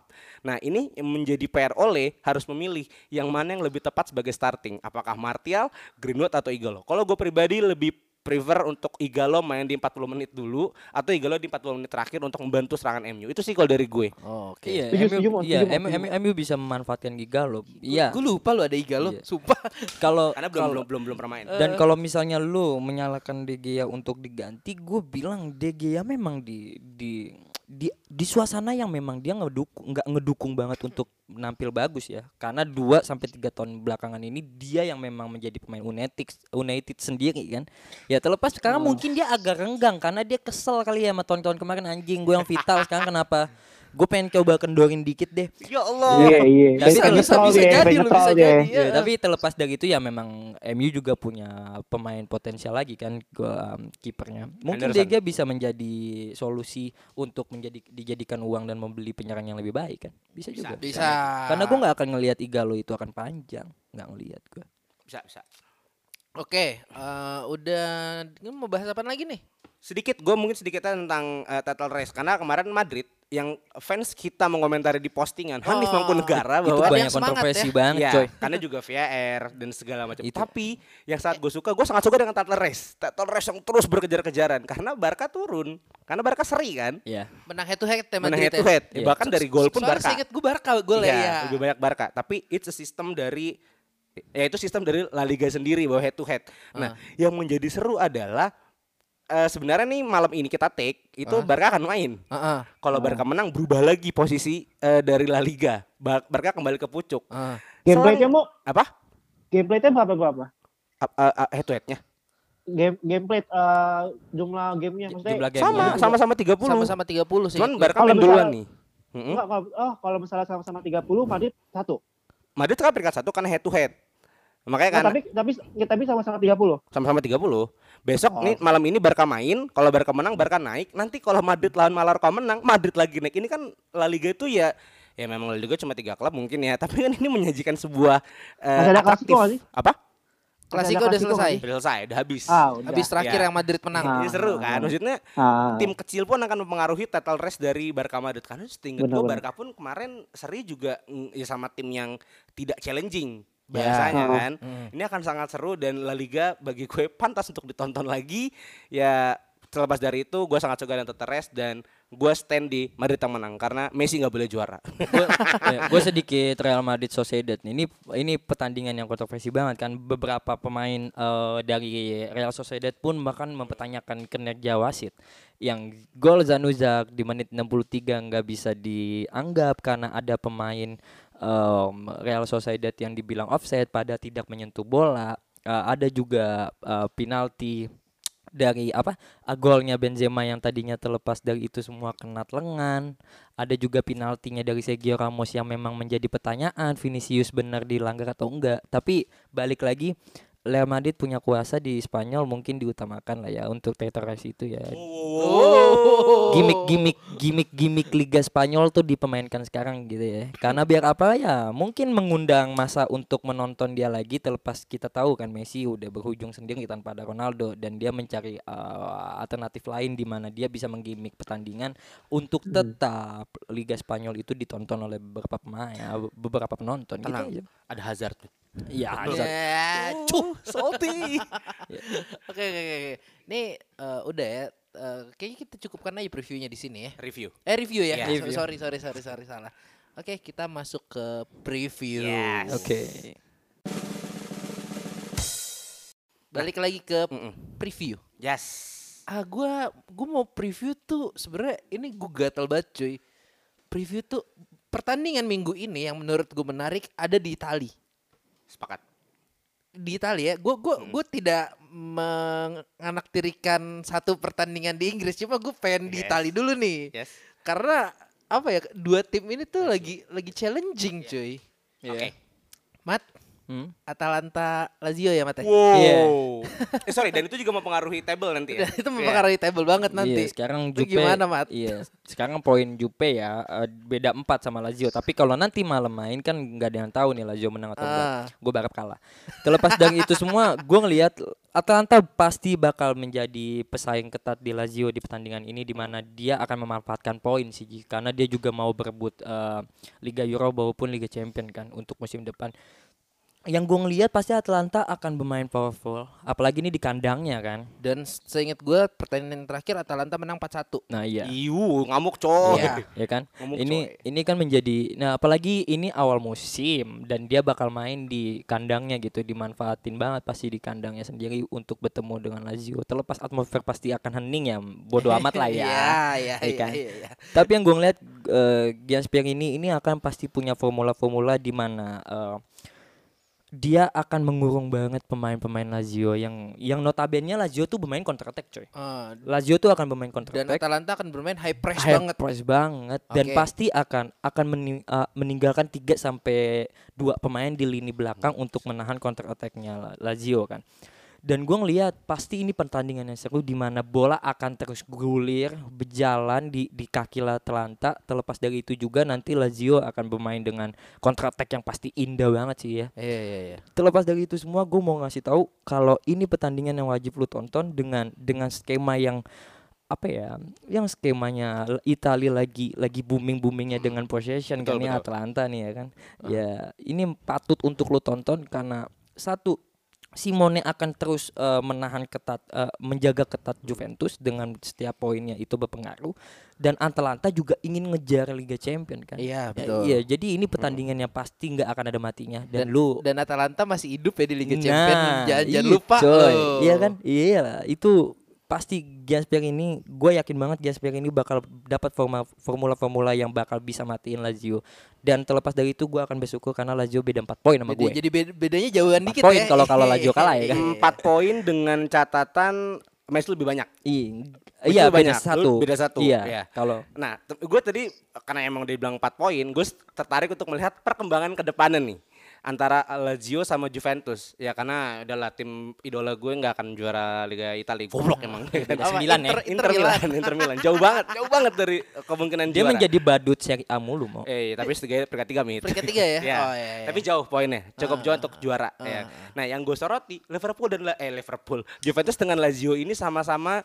Nah ini menjadi PR Ole harus memilih yang mana yang lebih tepat sebagai starting. Apakah Martial, Greenwood atau Igalo? Kalau gue pribadi lebih prefer untuk Igalo main di 40 menit dulu atau Igalo di 40 menit terakhir untuk membantu serangan MU. Itu sih kalau dari gue. Oh, Oke. Iya, Setuju, MU, setuju, iya. MU, MU, MU bisa memanfaatkan Gigalo. Iya. Gue lupa lu ada Igalo, Iya. sumpah. Kalau Karena belum belum belum belum pernah main. dan kalau misalnya lu menyalahkan De Gea untuk diganti, gue bilang De Gea memang di di di di suasana yang memang dia ngedukung nggak ngedukung banget untuk nampil bagus ya. Karena 2 sampai tiga tahun belakangan ini dia yang memang menjadi pemain United United sendiri kan. Ya terlepas sekarang mungkin dia agak renggang karena dia kesel kali ya sama tahun-tahun kemarin anjing gue yang vital sekarang kenapa? Gue pengen coba kendorin dikit deh. Ya Allah. iya iya Tapi bisa- bisa jadi, lu bisa jadi. Ya, tapi terlepas dari itu ya memang MU juga punya pemain potensial lagi kan ke um, kipernya. Mungkin Henderson. Dega bisa menjadi solusi untuk menjadi dijadikan uang dan membeli penyerang yang lebih baik kan. Bisa juga. Bisa. Karena gue nggak akan ngelihat Igalo itu akan panjang, nggak ngelihat gue. Bisa bisa. Oke, eh, udah mau bahas apa lagi nih? sedikit gue mungkin sedikitnya tentang eh, title race karena kemarin Madrid yang fans kita mengomentari di postingan Hanif Oh, Mangkunegara itu bahwa ada banyak semangat kontroversi ya. banget Iya, coy karena juga VAR dan segala macam. Itu. Tapi yang saat gue suka, gue sangat suka dengan title race. Title race yang terus berkejar-kejaran karena Barca turun. Karena Barca seri kan. Iya Menang head to head ya Menang head to ya. head. Iya. Bahkan dari gol pun Soalnya Barca. seinget gue Barca gol Iya, ya. lebih banyak Barca. Tapi it's a system dari ya itu sistem dari La Liga sendiri bahwa head to head. Nah, yang menjadi seru adalah eh, sebenarnya nih malam ini kita take itu Barca akan main. Heeh. Kalau Barca menang berubah lagi posisi eh, dari La Liga. Ba- Barca kembali ke pucuk. heeh. Gameplaynya mau Apa? gameplaynya berapa berapa? A- a- head to headnya? Game gameplay eh, jumlah gamenya maksudnya Jumlah game. Sama, sama-sama 30. Sama-sama 30 sih. Cuman Barca main duluan nih. Enggak kalau oh kalau misalnya sama-sama 30 Madrid satu. Madrid kan peringkat satu karena head to head. Makanya Nah, kan tapi tapi ya, tapi sama-sama 30. sama-sama 30. Besok Oh. nih malam ini Barca main, kalau Barca menang Barca naik. Nanti kalau Madrid lawan Mallorca menang, Madrid lagi naik. Ini kan La Liga itu ya ya memang La Liga cuma tiga klub mungkin ya, tapi kan ini menyajikan sebuah eh, Masih ada atraktif. Klasiko? Apa? Klasiko udah selesai. Udah selesai, udah habis. Ah, udah. Habis terakhir Ya. yang Madrid menang. Ah. Ini seru kan? Maksudnya Ah. tim kecil pun akan mempengaruhi title race dari Barca Madrid karena setingkat gue. Barca pun kemarin seri juga mm, ya sama tim yang tidak challenging bahasanya Ya. kan. Ini akan sangat seru dan La Liga bagi gue pantas untuk ditonton lagi. Ya terlepas dari itu gue sangat suka dengan race dan gue stand di Madrid yang menang karena Messi nggak boleh juara. gue sedikit Real Madrid Sociedad nih. ini ini pertandingan yang kontroversi banget kan beberapa pemain eh, dari Real Sociedad pun bahkan mempertanyakan kinerja wasit yang gol Zanuzak di menit 63 nggak bisa dianggap karena ada pemain em, Real Sociedad yang dibilang offside pada tidak menyentuh bola Eh, ada juga eh, penalti dari apa ah, golnya Benzema yang tadinya terlepas dari itu semua kena lengan. Ada juga penaltinya dari Sergio Ramos yang memang menjadi pertanyaan Vinicius benar dilanggar atau enggak. Tapi balik lagi Real Madrid punya kuasa di Spanyol mungkin diutamakan lah ya untuk terorasi itu ya. Gimmick gimmick gimmick gimmick Liga Spanyol tuh dipermainkan sekarang gitu ya. Karena biar apa ya mungkin mengundang masa untuk menonton dia lagi terlepas kita tahu kan Messi udah berujung sendiri tanpa ada Ronaldo dan dia mencari uh, alternatif lain di mana dia bisa menggimmick pertandingan untuk tetap Liga Spanyol itu ditonton oleh beberapa pemain ya, beberapa penonton gitu Tenang, aja. ada Hazard. Ya Ya, cuh. Salty. Oke oke oke. oke. Ini eh, udah ya. Eh, kayaknya kita cukupkan aja previewnya di sini ya. Review. Eh review ya. Iya. So- Review. Sorry sorry sorry sorry salah. Oke kita masuk ke preview. Yes. oke Balik lagi ke Mm-mm. preview. Yes. Ah gua gua mau preview tuh sebenarnya ini gua gatel banget cuy. Preview tuh pertandingan minggu ini yang menurut gue menarik ada di Itali. Sepakat. Di Itali ya. Gue gua gua tidak menganaktirikan satu pertandingan di Inggris, cuma gue pengen di Yes. Itali dulu nih. Yes. Karena apa ya dua tim ini tuh lagi lagi challenging cuy. Oke. Mat, Hmm? Atalanta Lazio ya Mat. ya? Wow. Iya. eh sorry dan itu juga mempengaruhi table nanti ya. itu mempengaruhi table banget nanti. Iya, sekarang Itu Jupe gimana, Mat? Iya, sekarang poin Jupe ya eh, beda 4 sama Lazio. Tapi kalau nanti malam main kan nggak ada yang tahu nih Lazio menang atau enggak. Ah. Gue berharap kalah. Terlepas dari itu semua, gue ngelihat Atalanta pasti bakal menjadi pesaing ketat di Lazio di pertandingan ini di mana dia akan memanfaatkan poin sih karena dia juga mau berebut eh, Liga Euro maupun Liga Champion kan untuk musim depan. Yang gue ngelihat pasti Atalanta akan bermain powerful, apalagi ini di kandangnya kan. Dan seingat gue pertandingan terakhir Atalanta menang 4-1. Nah iya. Iu, ngamuk coy. Iya. ya kan Ngomong ini coy. ini kan menjadi nah apalagi ini awal musim dan dia bakal main di kandangnya gitu dimanfaatin banget pasti di kandangnya sendiri untuk bertemu dengan Lazio terlepas atmosfer pasti akan hening ya bodoh amat lah ya Iya, iya, Ya iya, kan? iya, iya. tapi yang gue ngeliat uh, Gianspierre ini ini akan pasti punya formula-formula di mana eh, dia akan mengurung banget pemain-pemain Lazio yang yang notabene Lazio tuh bermain counter attack coy Ah, Lazio tuh akan bermain counter dan attack Atalanta akan bermain high press high banget. press banget dan Oke. pasti akan akan mening- uh, meninggalkan 3 sampai dua pemain di lini belakang untuk menahan counter attack-nya La- Lazio kan. Dan gue ngelihat pasti ini pertandingan yang seru di mana bola akan terus gulir berjalan di di kaki Atalanta. Terlepas dari itu juga nanti Lazio akan bermain dengan counter attack yang pasti indah banget sih ya Iya, iya, iya. terlepas dari itu semua gue mau ngasih tahu kalau ini pertandingan yang wajib lu tonton dengan dengan skema yang apa ya yang skemanya Italia lagi lagi booming boomingnya dengan possession Betul, kan betul. Atlanta nih ya kan ya ini patut untuk lo tonton karena satu Simone akan terus eh, menahan ketat eh, menjaga ketat Juventus dengan setiap poinnya itu berpengaruh dan Atalanta juga ingin ngejar Liga Champion kan Iya, Ya, betul. iya jadi ini pertandingannya pasti nggak akan ada matinya dan, Dan lu dan Atalanta masih hidup ya di Liga. Nah, Jangan, jangan iya, lupa coy. loh. Iya kan? Iya lah. Itu pasti Gasper ini gue yakin banget Gasper ini bakal dapat forma formula-formula yang bakal bisa matiin Lazio. Dan terlepas dari itu gue akan bersyukur karena Lazio beda 4 poin sama Jadi, gue. jadi beda- bedanya jauhan Empat dikit poin ya. kalau- kalau Lazio kalah ya kan? Empat poin dengan catatan match lebih banyak. Iya, iya banyak, satu. beda satu, Iya. iya. Kalau Nah, gue tadi karena emang dia bilang 4 poin, gue tertarik untuk melihat perkembangan ke depannya nih antara Lazio sama Juventus. Ya karena adalah tim idola gue nggak akan juara Liga Italia. Goblok emang. Sembilan ya. Inter, Inter Milan, Inter Milan. Jauh banget, jauh banget dari kemungkinan dia juara. menjadi badut seri A mulu mau. Eh, tapi setidaknya peringkat tiga mit. Peringkat tiga ya? Iya. Oh, iya, iya. Tapi jauh poinnya, cukup jauh untuk juara. ya. Nah, yang gue soroti Liverpool dan eh Liverpool, Juventus dengan Lazio ini sama-sama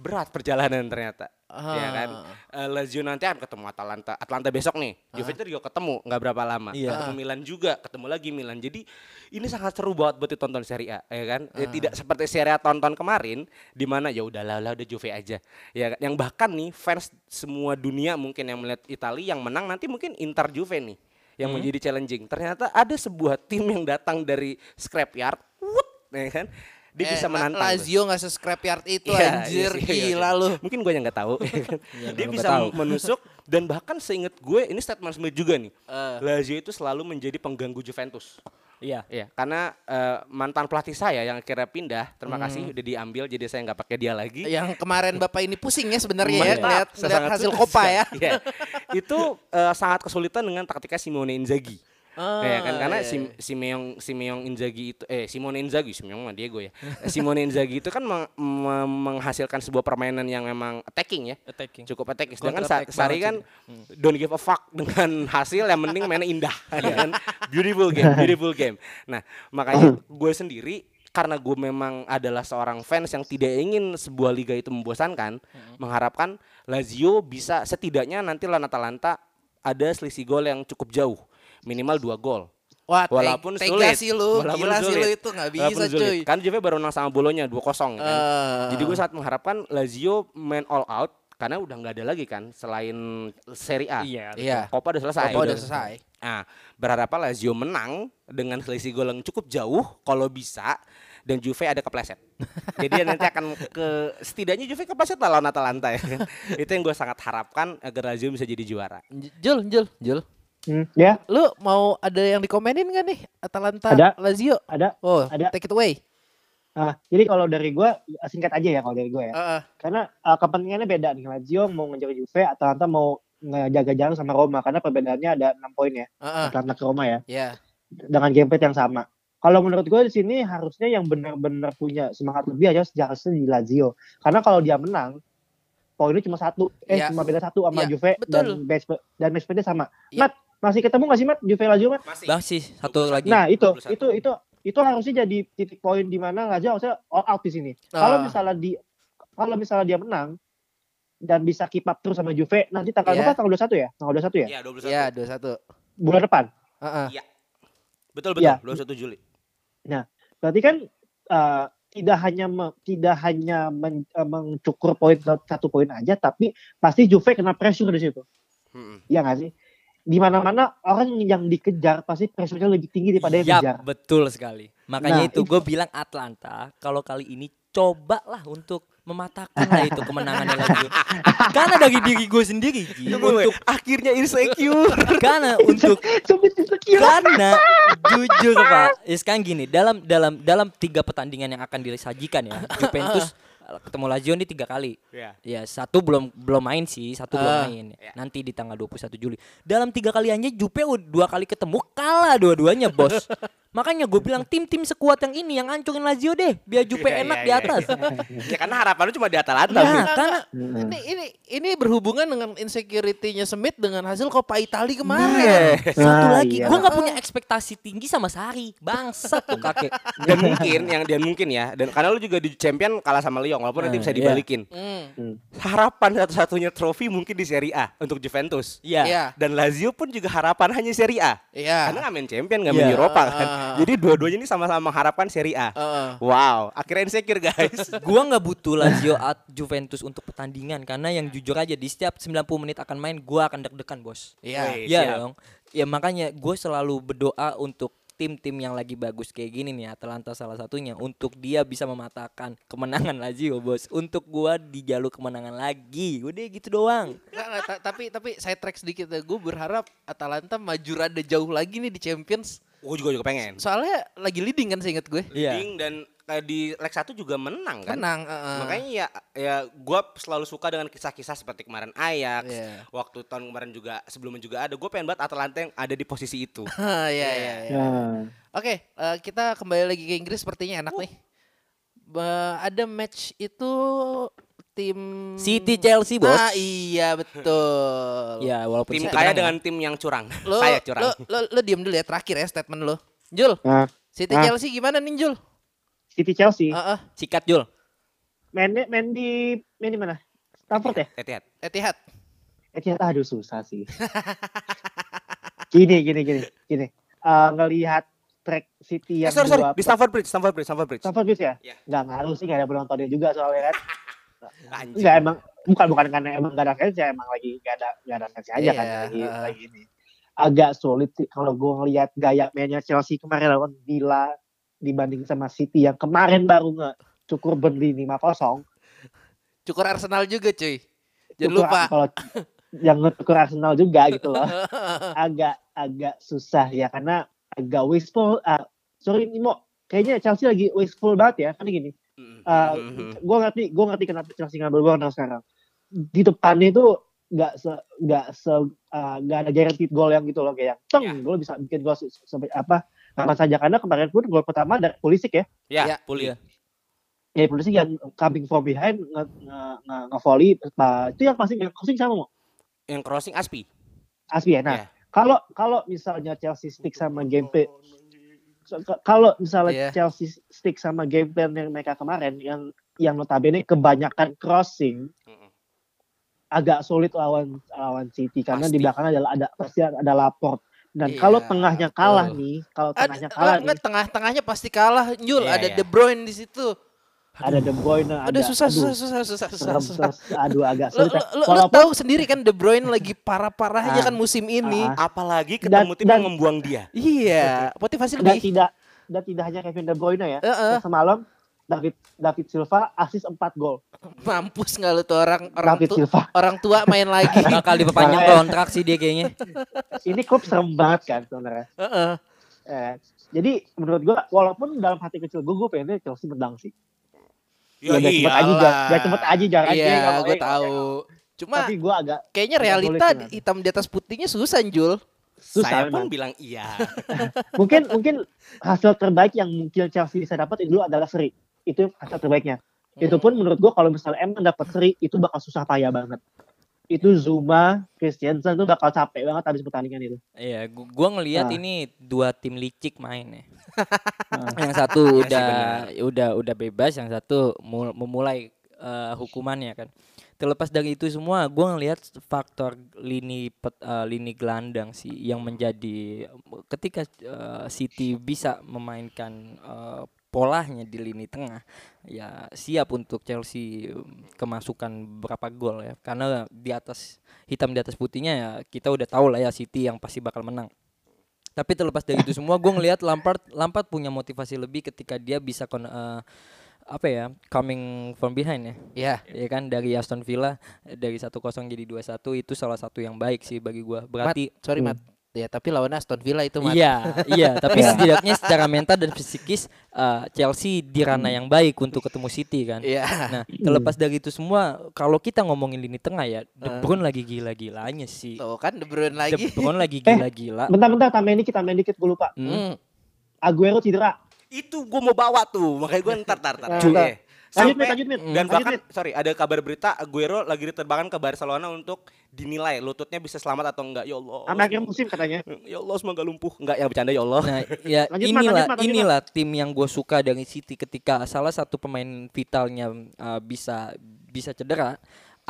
berat perjalanan ternyata. Ya kan? Eh, Lazio nanti akan ketemu Atalanta. Atalanta besok nih. Juventus juga ketemu nggak berapa lama. Iya. Ketemu Milan juga, ketemu lagi Milan. Jadi ini sangat seru banget buat ditonton Serie A, ya kan? Ya, tidak seperti Serie A tahun-tahun kemarin di mana ya udahlah lah udah Juve aja. Ya kan? yang bahkan nih fans semua dunia mungkin yang melihat Italia yang menang nanti mungkin Inter Juve nih yang menjadi challenging. Ternyata ada sebuah tim yang datang dari scrapyard, wut, ya kan? Dia Eh, bisa menantang. Lazio nggak se-scrapyard itu Iya, anjir iya sih, iya, gila iya. lu. Mungkin gue yang nggak tahu. ya? Dia bisa tahu. menusuk dan bahkan seinget gue ini statement Smith juga nih. Eh. Lazio itu selalu menjadi pengganggu Juventus. Iya. Iya, karena eh, mantan pelatih saya yang akhirnya pindah, terima Hmm. kasih udah diambil jadi saya nggak pakai dia lagi. Yang kemarin Bapak ini pusing ya sebenarnya ya lihat hasil sekali. ya. Iya. Itu eh, sangat kesulitan dengan taktiknya Simone Inzaghi. Ah, ya kan karena iya, Sim- Simeon Simeon Inzaghi itu eh Simone Inzaghi Simeon mah Diego ya. Simone Inzaghi itu kan meng- meng- menghasilkan sebuah permainan yang memang attacking ya. Attacking. Cukup attacking. Sedangkan Sa- attack Sari kan don't give a fuck dengan hasil yang penting mainnya indah ya kan. Beautiful game, beautiful game. Nah, makanya gue sendiri karena gue memang adalah seorang fans yang tidak ingin sebuah liga itu membosankan, mengharapkan Lazio bisa setidaknya nanti lawan Atalanta ada selisih gol yang cukup jauh, minimal dua gol. Wah, te- Walaupun tega sulit. sih lu, Walaupun gila sih lu sulit. itu nggak Walaupun bisa sulit. cuy. Kan Juve baru menang sama Bolonya 2-0 kan. Eh. Jadi gue sangat mengharapkan Lazio main all out karena udah nggak ada lagi kan selain Serie A. Iya. Iya. Copa udah selesai. Copa udah selesai. Nah, berharap Lazio menang dengan selisih gol yang cukup jauh kalau bisa dan Juve ada kepleset. Jadi nanti akan ke setidaknya Juve kepleset lah lawan Atalanta ya. kan. Itu yang gue sangat harapkan agar Lazio bisa jadi juara. Jul, Jul, Jul. Hmm, ya, Lu mau ada yang dikomenin gak nih Atalanta Ada. Lazio? ada. Oh, Ada. take it away. Ah, jadi kalau dari gue singkat aja ya kalau dari gue ya. Heeh. Karena uh, kepentingannya beda nih. Lazio mau ngejar Juve, Atalanta mau ngejaga jalan sama Roma karena perbedaannya ada 6 poin ya. Heeh. Atalanta ke Roma ya. Ya. Dengan gameplay yang sama. Kalau menurut gue di sini harusnya yang benar-benar punya semangat lebih aja seharusnya di Lazio. Karena kalau dia menang poinnya cuma satu, eh Iya. cuma beda satu sama Iya, Juve betul. dan base dan match sama. Iya. Mat, masih ketemu nggak sih Mat Juve Lazio Mat? Masih. Masih satu lagi. Nah itu 21. itu itu itu harusnya jadi titik poin di mana Lazio harusnya all out di sini. Kalau Ah. misalnya di kalau misalnya dia menang dan bisa keep up terus sama Juve nanti tanggal Iya. berapa? Tanggal 21 ya? Tanggal 21 ya? Iya, 21. Ya, 21. Bulan depan. Heeh. Betul betul, Iya. 21 Juli. Berarti kan eh, tidak hanya me- tidak hanya men- eh, mencukur poin satu poin aja tapi pasti Juve kena pressure di situ. Mm-mm. Iya nggak sih? Di mana-mana orang yang dikejar pasti pressure-nya lebih tinggi daripada yang Yap, kejar. betul sekali. Makanya Nah, itu itu- gue bilang Atlanta kalau kali ini cobalah untuk mematahkan lah itu kemenangannya lagi. Karena dari diri gue sendiri Ji, untuk akhirnya insecure. karena untuk karena jujur Pak, ya sekarang gini, dalam dalam dalam tiga pertandingan yang akan disajikan ya, Juventus eh, ketemu Lazio ini tiga kali. Iya. Ya, satu belum belum main sih, satu belum Ah. main. Nanti di tanggal 21 Juli. Dalam tiga kaliannya Juve ud- dua kali ketemu kalah dua-duanya, Bos. Makanya gue bilang tim-tim sekuat yang ini yang hancurin Lazio deh, biar Juve Iya, enak iya, di iya. atas. ya karena harapan lu cuma di Atalanta. Ya, Min. karena ini ini ini berhubungan dengan insecurity-nya Smith dengan hasil Coppa Italia kemarin. Nah, satu Nah, lagi, iya. gue nggak punya ekspektasi tinggi sama Sari, bangsat tuh kakek. Dan mungkin yang dan mungkin ya dan karena lu juga di champion kalah sama Lyon walaupun nanti Eh, bisa iya. dibalikin. Hmm. Harapan satu-satunya trofi mungkin di Serie A untuk Juventus. Iya. Iya. Dan Lazio pun juga harapan hanya Serie A. Iya. Karena nggak main champion, nggak main Iya. Eropa kan. Jadi dua-duanya ini sama-sama mengharapkan Serie A. Heeh. Wow, akhirnya insecure guys. Gua nggak butuh Lazio at Juventus untuk pertandingan karena yang jujur aja di setiap 90 menit akan main gua akan deg-degan bos. Iya. Wih, Iya siap. dong. Ya makanya gue selalu berdoa untuk tim-tim yang lagi bagus kayak gini nih Atalanta salah satunya untuk dia bisa mematahkan kemenangan Lazio bos untuk gua di jalur kemenangan lagi udah gitu doang Nggak, nggak, ta- tapi tapi saya track sedikit ya. Gue berharap Atalanta maju rada jauh lagi nih di Champions. Gue juga juga pengen. Soalnya lagi leading kan seingat gue. iya Ding dan kayak di leg 1 juga menang kan. Menang. heeh. Makanya ya ya gue selalu suka dengan kisah-kisah seperti kemarin Ajax, Iya. waktu tahun kemarin juga sebelumnya juga ada. Gue pengen banget Atalanta yang ada di posisi itu. Hah, Iya iya iya. Nah, Oke, eh, kita kembali lagi ke Inggris sepertinya enak nih. Ba- ada match itu tim City Chelsea bos Ah iya betul. ya walaupun tim City kaya menang dengan tim yang curang. Lo, Saya curang. Lo, lo, lo diem dulu ya terakhir ya statement lo. Jul, nah, City Ah. Chelsea gimana nih Jul? City Chelsea Heeh, ya. sikat Jul main main di main di mana? Stamford ya? Etihad. Etihad. Etihad aduh susah sih. gini gini gini gini. Eh, ngelihat track City Eh, yang sorry, sorry. dua Di Stamford Bridge, Stamford Bridge, Stamford Bridge. Stamford Bridge ya? Iya. Nggak ngaruh sih, nggak ada penontonnya juga soalnya kan. Enggak emang bukan bukan karena emang gak ada fans ya emang lagi gak ada gak ada fans aja kan Iya, lagi, heeh. lagi ini agak sulit sih kalau gue ngelihat gaya mainnya Chelsea kemarin lawan Villa dibanding sama City yang kemarin baru nge cukur Burnley 5-0 Cukur Arsenal juga cuy. Jangan Cukur- lupa. kalau yang ngecukur Arsenal juga gitu loh agak agak susah ya karena agak wasteful ah, sorry ini mau kayaknya Chelsea lagi wasteful banget ya kan gini Uh, mm, mm. gue ngerti gue ngerti kenapa Chelsea ngambil Werner sekarang di depannya itu nggak se nggak se uh, nggak ada guaranteed goal yang gitu loh kayak teng Ya. gue bisa bikin gol sampai apa kapan saja karena kemarin pun gol pertama dari Pulisic ya Ya, Ya, iya. ya Pulisic yang coming from behind nge nge, nge, nge volley uh, itu yang pasti yang crossing sama mau Yang crossing Aspi. Aspi ya nah Ya. kalau kalau misalnya Chelsea stick sama k- kalau misalnya Iya. Chelsea stick sama game plan yang mereka kemarin yang yang notabene kebanyakan crossing Mm-mm. agak sulit lawan lawan City karena Pasti. di belakang adalah ada pasti ada laport dan Iya, kalau tengahnya kalah betul. nih kalau Ada tengahnya kalah enggak nih tengah-tengahnya pasti kalah Jul, Iya, ada iya. De Bruyne di situ. ada De Bruyne ada Ada susah aduh, susah susah susah susah. serem, susah. susah, aduh agak Lo, sulit lo, lo, lo tahu sendiri kan De Bruyne lagi parah-parahnya Ah. kan musim ini. Ah. Apalagi Dan- ketemu tim dan- yang membuang dia. Iya, motivasi dan lebih. tidak dan tidak hanya Kevin De Bruyne ya Heeh. semalam David David Silva asis 4 gol Mampus nggak lu tuh orang orang David tua Silva orang tua main lagi. bakal diperpanjang Makanya. kontrak sih dia kayaknya ini klub serem banget kan sebenarnya Heeh. Eh, jadi menurut gua walaupun dalam hati kecil gua gua pengennya Chelsea menang sih Ya, biar cepet aja biar cepet aja jaraknya Iya, mau- gue eh, tahu. Cuma tapi gua agak kayaknya agak realita sih, hitam di atas putihnya susah Jul. susah Saya pun bilang iya. mungkin mungkin hasil terbaik yang mungkin Chelsea bisa dapat itu dulu adalah seri itu hasil terbaiknya itu pun menurut gua kalau misalnya emang dapat seri itu bakal susah payah banget itu Zuma Christiansen tuh bakal capek banget habis pertandingan itu Iya, gu- gua ngelihat Ah. ini dua tim licik main ya. Ah. yang satu Iya udah udah udah bebas, yang satu mul- memulai eh, hukumannya kan. Terlepas dari itu semua, gua ngelihat faktor lini pet, eh, lini gelandang sih yang menjadi ketika eh, City bisa memainkan eh, polanya di lini tengah ya siap untuk Chelsea um, kemasukan berapa gol ya karena di atas hitam di atas putihnya ya kita udah tahu lah ya City yang pasti bakal menang tapi terlepas dari itu semua gue ngelihat Lampard Lampard punya motivasi lebih ketika dia bisa kon, eh, apa ya coming from behind ya Iya. ya kan dari Aston Villa dari 1-0 jadi 2-1 itu salah satu yang baik sih bagi gua berarti Mat, sorry Hmm. Mat. Ya, tapi lawannya Aston Villa itu Mat. Iya, iya. Tapi Iya. setidaknya secara mental dan fisikis eh, Chelsea di ranah yang baik untuk ketemu City kan. Iya. Nah, terlepas dari itu semua, kalau kita ngomongin lini tengah ya, De Eh. Bruyne lagi gila-gilanya sih. Tuh kan De Bruyne De lagi. Bruyne lagi Eh, gila-gila. bentar-bentar tambahin dikit tambahin dikit gue lupa Hmm. Hmm. Aguero cedera. Itu gue mau bawa tuh, makanya gue ntar Cuy, ntar. eh. Lanjut, lanjut, Mit. Dan Lanjut, bahkan Mit. sorry ada kabar berita Aguero lagi diterbangkan ke Barcelona untuk dinilai lututnya bisa selamat atau enggak. Ya Allah. Sampai akhir musim katanya. Ya Allah semoga lumpuh. Enggak yang bercanda ya Allah. Nah, ya Lanjut, inilah lanjut, lanjut, inilah tim yang gue suka dari City ketika salah satu pemain vitalnya uh, bisa bisa cedera,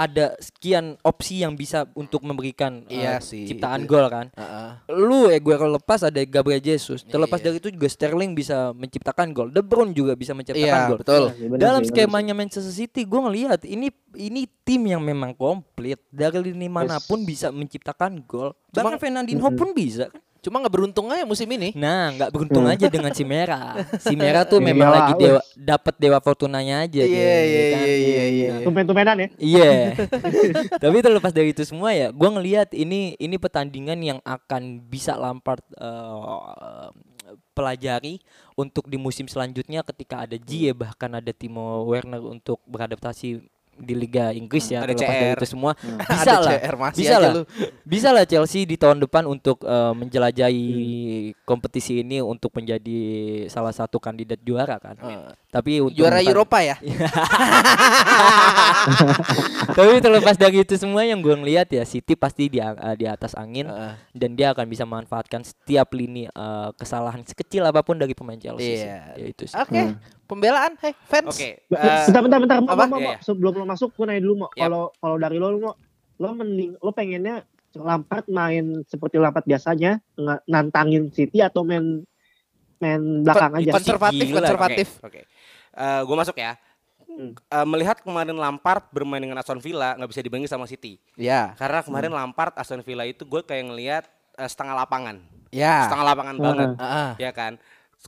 ada sekian opsi yang bisa untuk memberikan uh, Iya sih, ciptaan gol kan. Heeh. Lu Aguero lepas ada Gabriel Jesus. Terlepas Iya. dari itu juga Sterling bisa menciptakan gol. De Bruyne juga bisa menciptakan Iya, gol. betul. Iya, bener Dalam bener skemanya Manchester City gue ngelihat ini ini tim yang memang komplit dari lini mana pun bisa menciptakan gol. Bahkan Fernandinho pun bisa kan. Cuma nggak beruntung aja musim ini. Nah, nggak beruntung aja dengan si Merah. Si Merah tuh memang Iyalah, lagi dewa dapat dewa fortunanya aja dia, Iya, ya iya, kan? iya, iya, iya. Nah, Tumpen-tumpenan ya. Iya. Tapi terlepas dari itu semua ya, gua ngelihat ini ini pertandingan yang akan bisa Lampard eh, pelajari untuk di musim selanjutnya ketika ada Gie bahkan ada Timo Werner untuk beradaptasi di Liga Inggris ya Ada terlepas dari CR. itu semua Ada bisa lah CR, masih bisa aja lah lu. bisa lah Chelsea di tahun depan untuk eh, menjelajahi kompetisi ini untuk menjadi salah satu kandidat juara kan Eh, tapi untuk Juara Eropa ya? tapi terlepas dari itu semua yang gue ngelihat ya City pasti di a- di atas angin Heeh. dan dia akan bisa memanfaatkan setiap lini eh, kesalahan sekecil apa pun dari pemain Chelsea Iya. sih. Ya itu sih. Oke, pembelaan, hey fans. Oke. Ba- eh, Bentar, bentar, bentar, mau, apa? mau, Iya, mau. iya. Sebelum lo masuk, gue nanya dulu mau. Yap. Kalau kalau dari lo, lo mau, lo mending, lo pengennya Lampard main seperti Lampard biasanya, nantangin City atau main main belakang aja. konservatif, Gila, konservatif. Oke. gue masuk ya. Hmm. Eh, melihat kemarin Lampard bermain dengan Aston Villa nggak bisa dibandingin sama City. Ya, Karena kemarin Lampard Aston Villa itu gue kayak ngelihat eh, setengah lapangan. ya. Setengah lapangan banget. Heeh. Ya kan.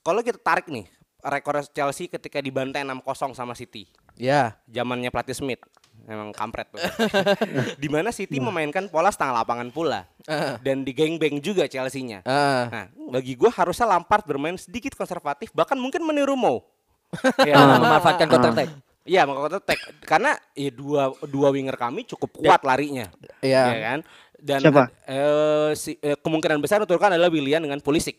Kalau kita tarik nih rekor Chelsea ketika dibantai 6-0 sama City. Ya. Zamannya pelatih Smith. Emang kampret tuh. di mana City memainkan pola setengah lapangan pula. Heeh. Dan di geng-beng juga Chelsea-nya. Heeh. Nah, bagi gue harusnya Lampard bermain sedikit konservatif, bahkan mungkin meniru Mo. Ya, memanfaatkan counter attack. Iya, mau counter attack karena ya dua dua winger kami cukup kuat larinya, Iya. ya kan? Dan Siapa? eh, si- eh, kemungkinan besar untuk adalah Willian dengan Pulisic.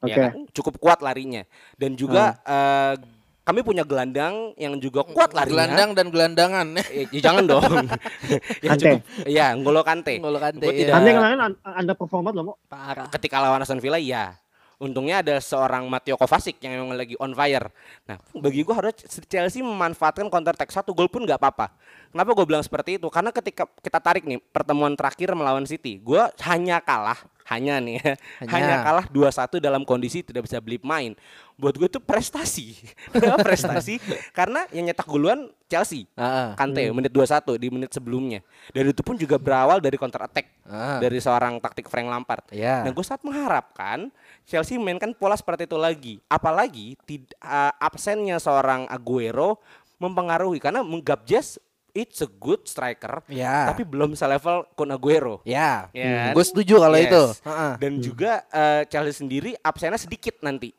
Oke. Ya kan? Cukup kuat larinya. Dan juga eh, kami punya gelandang yang juga kuat larinya. Gelandang dan gelandangan. Eh, ya jangan dong. ya, Kante. cukup, ya, Ngolo Kante. Ngolo Kante, Gua iya. tidak- Nanti kemarin un- under performat lo mau. Parah. ketika lawan Aston Villa iya untungnya ada seorang Matteo Kovacic yang memang lagi on fire nah bagi gua harus Chelsea memanfaatkan counter attack satu gol pun nggak apa-apa kenapa gue bilang seperti itu karena ketika kita tarik nih pertemuan terakhir melawan City gua hanya kalah hanya nih ya, Hanya. hanya, kalah 2-1 dalam kondisi tidak bisa beli main buat gue itu prestasi prestasi karena yang nyetak goluan Chelsea Heeh. Kante menit 21 di menit sebelumnya dan itu pun juga berawal dari counter attack Ah. dari seorang taktik Frank Lampard Iya. Nah, gue saat mengharapkan Chelsea mainkan pola seperti itu lagi. Apalagi tid- uh, absennya seorang Aguero mempengaruhi karena Gabjes it's a good striker, Ya. tapi belum selevel Kun Aguero. Ya. Ya kan? Gue setuju kalau Yes. itu. Dan juga uh, Chelsea sendiri absennya sedikit nanti.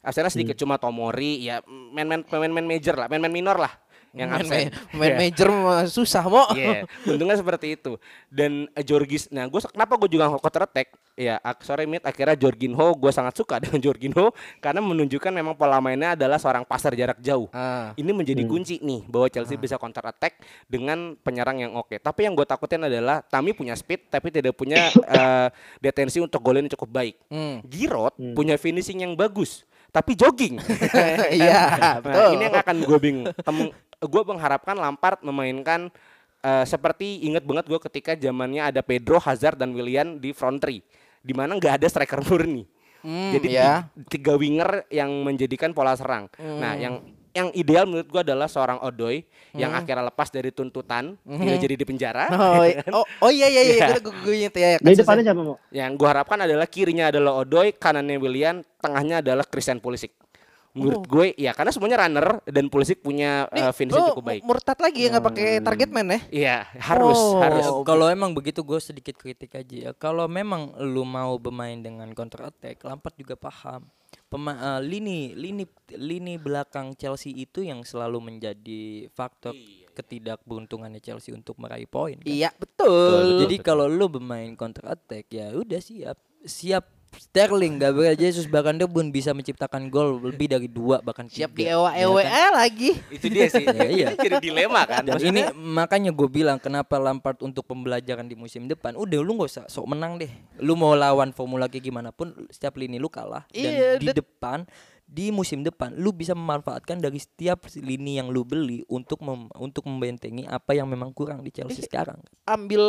Absennya Hmm. sedikit cuma Tomori ya main-main pemain-main major lah, main-main minor lah yang main, absen. main, main Ya. major mah susah mo. Iya, untungnya seperti itu. Dan uh, Jorgis, nah gue kenapa gue juga counter attack? Ya, sorry Mit, akhirnya Jorginho gue sangat suka dengan Jorginho karena menunjukkan memang pola mainnya adalah seorang pasar jarak jauh. Ah. Ini menjadi kunci nih bahwa Chelsea bisa counter attack dengan penyerang yang oke. Tapi yang gue takutin adalah Tami punya speed tapi tidak punya eh, detensi untuk golin cukup baik. Hmm. Giroud punya finishing yang bagus tapi jogging. Iya, Nah, betul. ini yang akan gue bingung. Gue mengharapkan Lampard memainkan eh, seperti inget banget gue ketika zamannya ada Pedro, Hazard dan Willian di front three, di mana nggak ada striker murni. Hmm, Jadi ya. ti- tiga winger yang menjadikan pola serang. Nah, yang yang ideal menurut gue adalah seorang Odoi yang akhirnya lepas dari tuntutan, tidak jadi di penjara. Oh, i- oh, oh iya iya iya, gue gue inget ya. Dari kasusnya. depannya siapa mau? Yang gue harapkan adalah kirinya adalah Odoi, kanannya Willian, tengahnya adalah Christian Pulisic. Menurut gue, ya karena semuanya runner dan Pulisic punya Nih, uh, finishing cukup baik. Murtad lagi ya nggak pakai target man ya? Iya, harus, Oh. harus. Ya, kalau emang begitu gue sedikit kritik aja ya. Kalau memang lu mau bermain dengan counter attack, Lampard juga paham. Pema eh, lini lini lini belakang Chelsea itu yang selalu menjadi faktor ketidakberuntungannya Chelsea untuk meraih poin. kan. Iya betul. Jadi kalau lu bermain counter attack ya udah siap siap Sterling, Gabriel Jesus bahkan dia pun bisa menciptakan gol lebih dari dua bahkan Siap di tiga. ewa Ya ewa kan? lagi. Itu dia sih. Iya, iya. Jadi dilema kan. Dan Maksudnya, ini makanya gue bilang kenapa Lampard untuk pembelajaran di musim depan udah lu gak usah sok menang deh. Lu mau lawan Formula kayak gimana pun setiap lini lu kalah dan Iya, di dat- depan di musim depan lu bisa memanfaatkan dari setiap lini yang lu beli untuk mem- untuk membentengi apa yang memang kurang di Chelsea sekarang. Ambil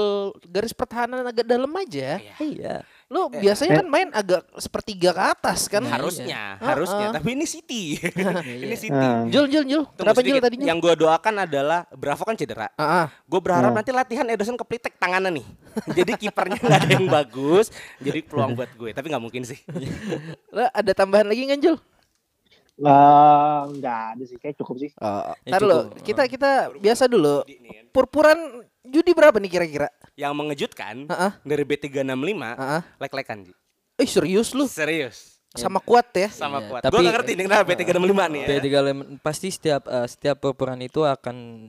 garis pertahanan agak dalam aja. Iya. Lu biasanya kan main agak sepertiga ke atas kan. harusnya, Iya. harusnya. Heeh. Tapi ini City. ini City. Ah. Jul Jul Jul. Tunggu Kenapa Jul tadinya? Yang gue doakan adalah Bravo kan cedera. Ah, ah. Gue berharap Hmm. nanti latihan Ederson keplitek tangannya nih. jadi kipernya nggak ada yang bagus. Jadi peluang buat gue. Tapi nggak mungkin sih. Lah, ada tambahan lagi nggak Jul? Eh, nggak ada sih, kayak cukup sih. Oh, Ya, ntar lo, kita kita biasa dulu. Kan. Purpuran judi berapa nih kira-kira? Yang mengejutkan Heeh. dari B365 Heeh. lek-lekan Ji. Eh serius lu? Serius. Sama kuat ya? Sama Iya, kuat. tapi- Gue gak ngerti nih kenapa B365 nih ya. P3 Lemon pasti setiap eh, setiap peperan itu akan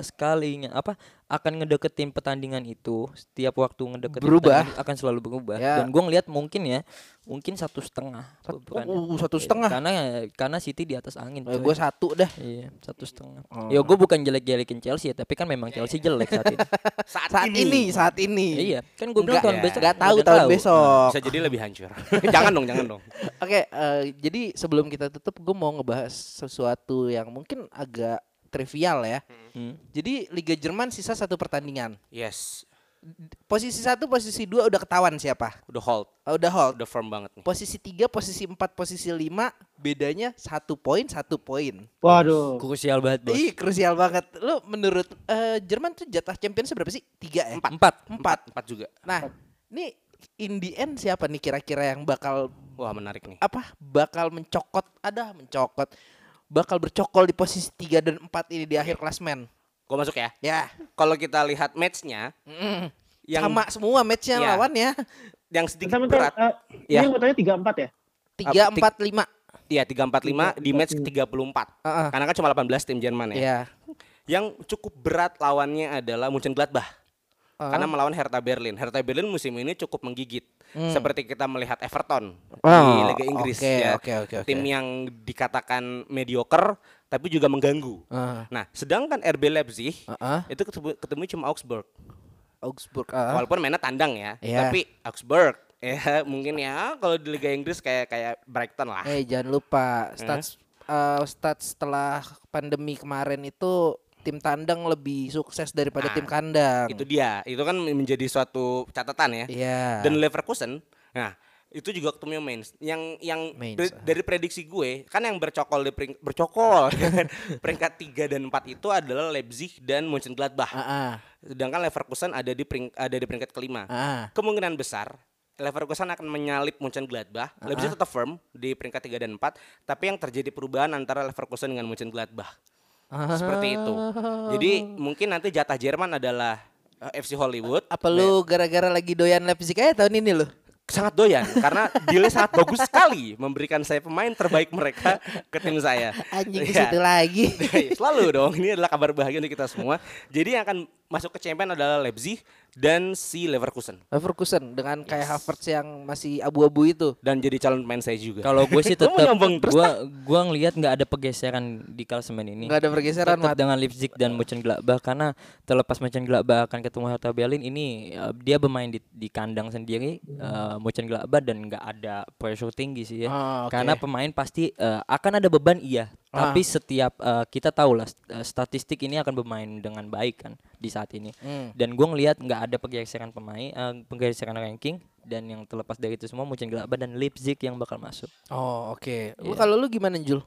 sekalinya apa akan ngedeketin pertandingan itu setiap waktu ngedeketin Berubah. pertandingan akan selalu berubah Ya. dan gua ngelihat mungkin ya mungkin satu setengah peperannya. Oh, satu Iya, setengah. karena karena City di atas angin Eh, coy. gue satu dah. iya satu setengah Oh. ya gue bukan jelek-jelekin Chelsea ya tapi kan memang Chelsea jelek saat ini Saat, Saat ini, saat ini. iya kan gue bilang tahun besok nggak tahu tahun besok. Bisa jadi lebih hancur. jangan dong, jangan dong. Oke, eh, jadi sebelum kita tutup, gue mau ngebahas sesuatu yang mungkin agak trivial ya. Hmm. Jadi Liga Jerman sisa satu pertandingan. Yes. Posisi satu, posisi dua udah ketahuan siapa? Udah hold, Oh, udah hold. udah firm banget nih. Posisi tiga, posisi empat, posisi lima, bedanya satu poin, satu poin. Waduh. krusial banget bos Ih, krusial banget. Lu menurut eh, Jerman tuh jatah champions berapa sih? Tiga ya? Empat. empat Empat. Empat juga. Nah, ini in the end siapa nih kira-kira yang bakal Wah menarik nih. apa? Bakal mencokot, ada mencokot, bakal bercokol di posisi 3 dan 4 ini di akhir klasmen. Gue masuk ya. Ya, Kalau kita lihat matchnya, mm, yang sama semua matchnya Iya. lawannya. yang sedikit Bentar, bentar. berat. eh, Ya. Ini fotonya tiga empat ya? 3 Up, 4 5. Iya 345 di match ke 34. Heeh. Karena kan cuma 18 tim Jerman ya. Iya. Yang cukup berat lawannya adalah Mönchengladbach. Heeh. Karena melawan Hertha Berlin. Hertha Berlin musim ini cukup menggigit. Seperti kita melihat Everton di Oh, Liga Inggris oke, ya. oke, oke, oke. Tim yang dikatakan mediocre tapi juga mengganggu. Heeh. Nah, sedangkan RB Leipzig Heeh. itu ketemu, ketemu cuma Augsburg. Augsburg. ah. Walaupun mainnya tandang ya, Iya. tapi Augsburg ya mungkin ya kalau di Liga Inggris kayak kayak Brighton lah. Eh jangan lupa stats eh, stats setelah pandemi kemarin itu tim tandang lebih sukses daripada Nah, tim kandang. Itu dia, itu kan menjadi suatu catatan ya. Iya. Dan Leverkusen, nah itu juga ketemu Mainz. Yang yang Mainz, ber- ah. dari prediksi gue kan yang bercokol di pering, bercokol kan, peringkat 3 dan 4 itu adalah Leipzig dan Mönchengladbach. Ah, ah, Sedangkan Leverkusen ada di pering, ada di peringkat kelima. ah. Kemungkinan besar Leverkusen akan menyalip Mönchengladbach. Leipzig tetap firm di peringkat 3 dan 4, tapi yang terjadi perubahan antara Leverkusen dengan Mönchengladbach. Seperti itu. Jadi mungkin nanti jatah Jerman adalah eh, FC Hollywood. Apa lu gara-gara lagi doyan Leipzig aja tahun ini lu? sangat doyan karena dealnya sangat bagus sekali memberikan saya pemain terbaik mereka ke tim saya. Anjing Iya. situ lagi. Selalu dong, ini adalah kabar bahagia untuk kita semua. Jadi yang akan masuk ke champion adalah Leipzig dan si Leverkusen Leverkusen dengan kayak Havertz yang masih abu-abu itu. dan jadi calon pemain saya juga. Kalau gue sih tetap gua gua ngelihat nggak ada pergeseran di klasemen ini. Nggak ada pergeseran, Tetap Mat. dengan Leipzig dan Mönchengladbach karena terlepas Mönchengladbach akan ketemu Hertha Berlin ini eh, dia bermain di, di kandang sendiri eh, Mönchengladbach dan nggak ada pressure tinggi sih ya. Ah, oke. Karena pemain pasti eh, akan ada beban iya, Ah. tapi setiap eh, kita tahu lah eh, statistik ini akan bermain dengan baik kan di saat ini. Hmm. Dan gue ngelihat nggak ada pergeseran pemain, eh, pergeseran ranking dan yang terlepas dari itu semua Mönchengladbach dan Leipzig yang bakal masuk. Oh, oke. Lu Iya. kalau lu gimana, Jul?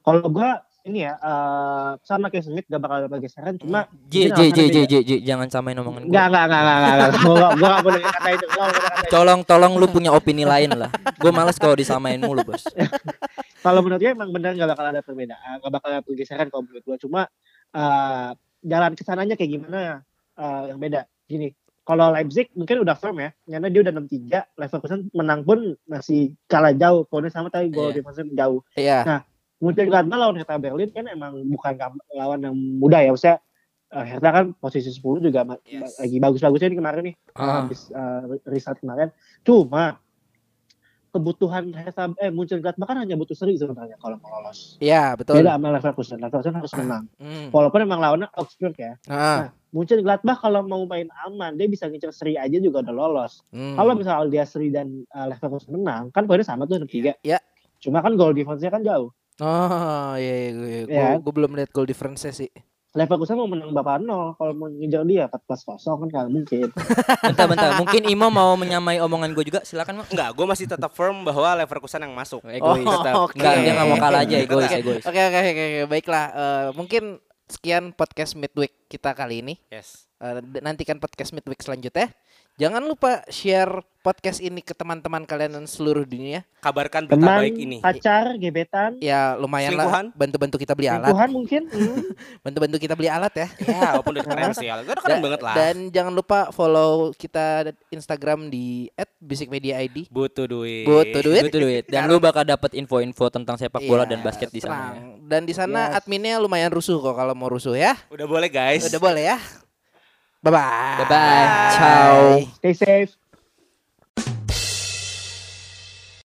Kalau gua ini ya eh, sama kayak Smith gak bakal ada pergeseran cuma J J J J. J J jangan samain omongan gue. Enggak, enggak, enggak, enggak, enggak, enggak. Gua gua gua gak boleh kata itu. Gua gak boleh kata itu. Tolong tolong lu punya opini lain lah. Gue males kalau disamain mulu bos. Kalau menurut gue emang benar gak bakal ada perbedaan, gak bakal ada pergeseran kalau menurut gua. Cuma eh, jalan ke sananya kayak gimana eh, yang beda. Gini, kalau Leipzig mungkin udah firm ya, karena dia udah 6-3, Leverkusen menang pun masih kalah jauh, poinnya sama tapi gol Iya. difference jauh. Iya. Mungkin karena lawan Hertha Berlin kan emang bukan lawan yang mudah ya, maksudnya eh, Hertha kan posisi 10 juga Yes. lagi bagus-bagusnya nih kemarin nih, Ah. habis eh, restart kemarin. Cuma kebutuhan Hertha eh Munchen Gladbach kan hanya butuh seri sebenarnya kalau mau lolos. Iya, betul. Beda sama Leverkusen. Leverkusen harus menang. Hmm. Walaupun emang lawannya Augsburg ya. Ah, Munchen Gladbach kalau mau main aman dia bisa ngincer seri aja juga udah lolos. hmm. Kalau misalnya dia seri dan uh, Leverkusen menang kan poinnya sama tuh 6-3. Iya. Cuma kan goal difference-nya kan jauh. Oh, iya, iya, gue, Iya. gue belum lihat goal difference sih. Leverkusen mau menang bapak nol kalau mau ngejar dia 14 kosong kan nggak mungkin. Bentar bentar, mungkin Imo mau menyamai omongan gue juga, silakan Mak. Enggak, gue masih tetap firm bahwa Leverkusen yang masuk. Egois. Oh, oke. Enggak, dia nggak mau kalah aja, egois, Oke. egois. Oke, oke, oke, oke. Baiklah, eh, mungkin sekian podcast midweek kita kali ini. Yes. Eh, d- nantikan podcast midweek selanjutnya. Jangan lupa share podcast ini ke teman-teman kalian dan seluruh dunia. Kabarkan berita Teman, baik ini. pacar, gebetan, Ya lumayan Selingkuhan? lah bantu-bantu kita beli alat. lingkuhan mungkin. Hmm. Bantu-bantu kita beli alat ya. Ya, walaupun udah keren sih. Gue udah keren banget lah. Dan jangan lupa follow kita Instagram di @basicmediaid. butuh duit. Butuh duit. Butuh duit. Dan lu bakal dapat info-info tentang sepak bola Iya, dan basket di sana. ya. Dan di sana Yes. adminnya lumayan rusuh kok kalau mau rusuh ya. Udah boleh guys. Udah boleh ya. Bye bye. Bye bye. Ciao. Stay safe.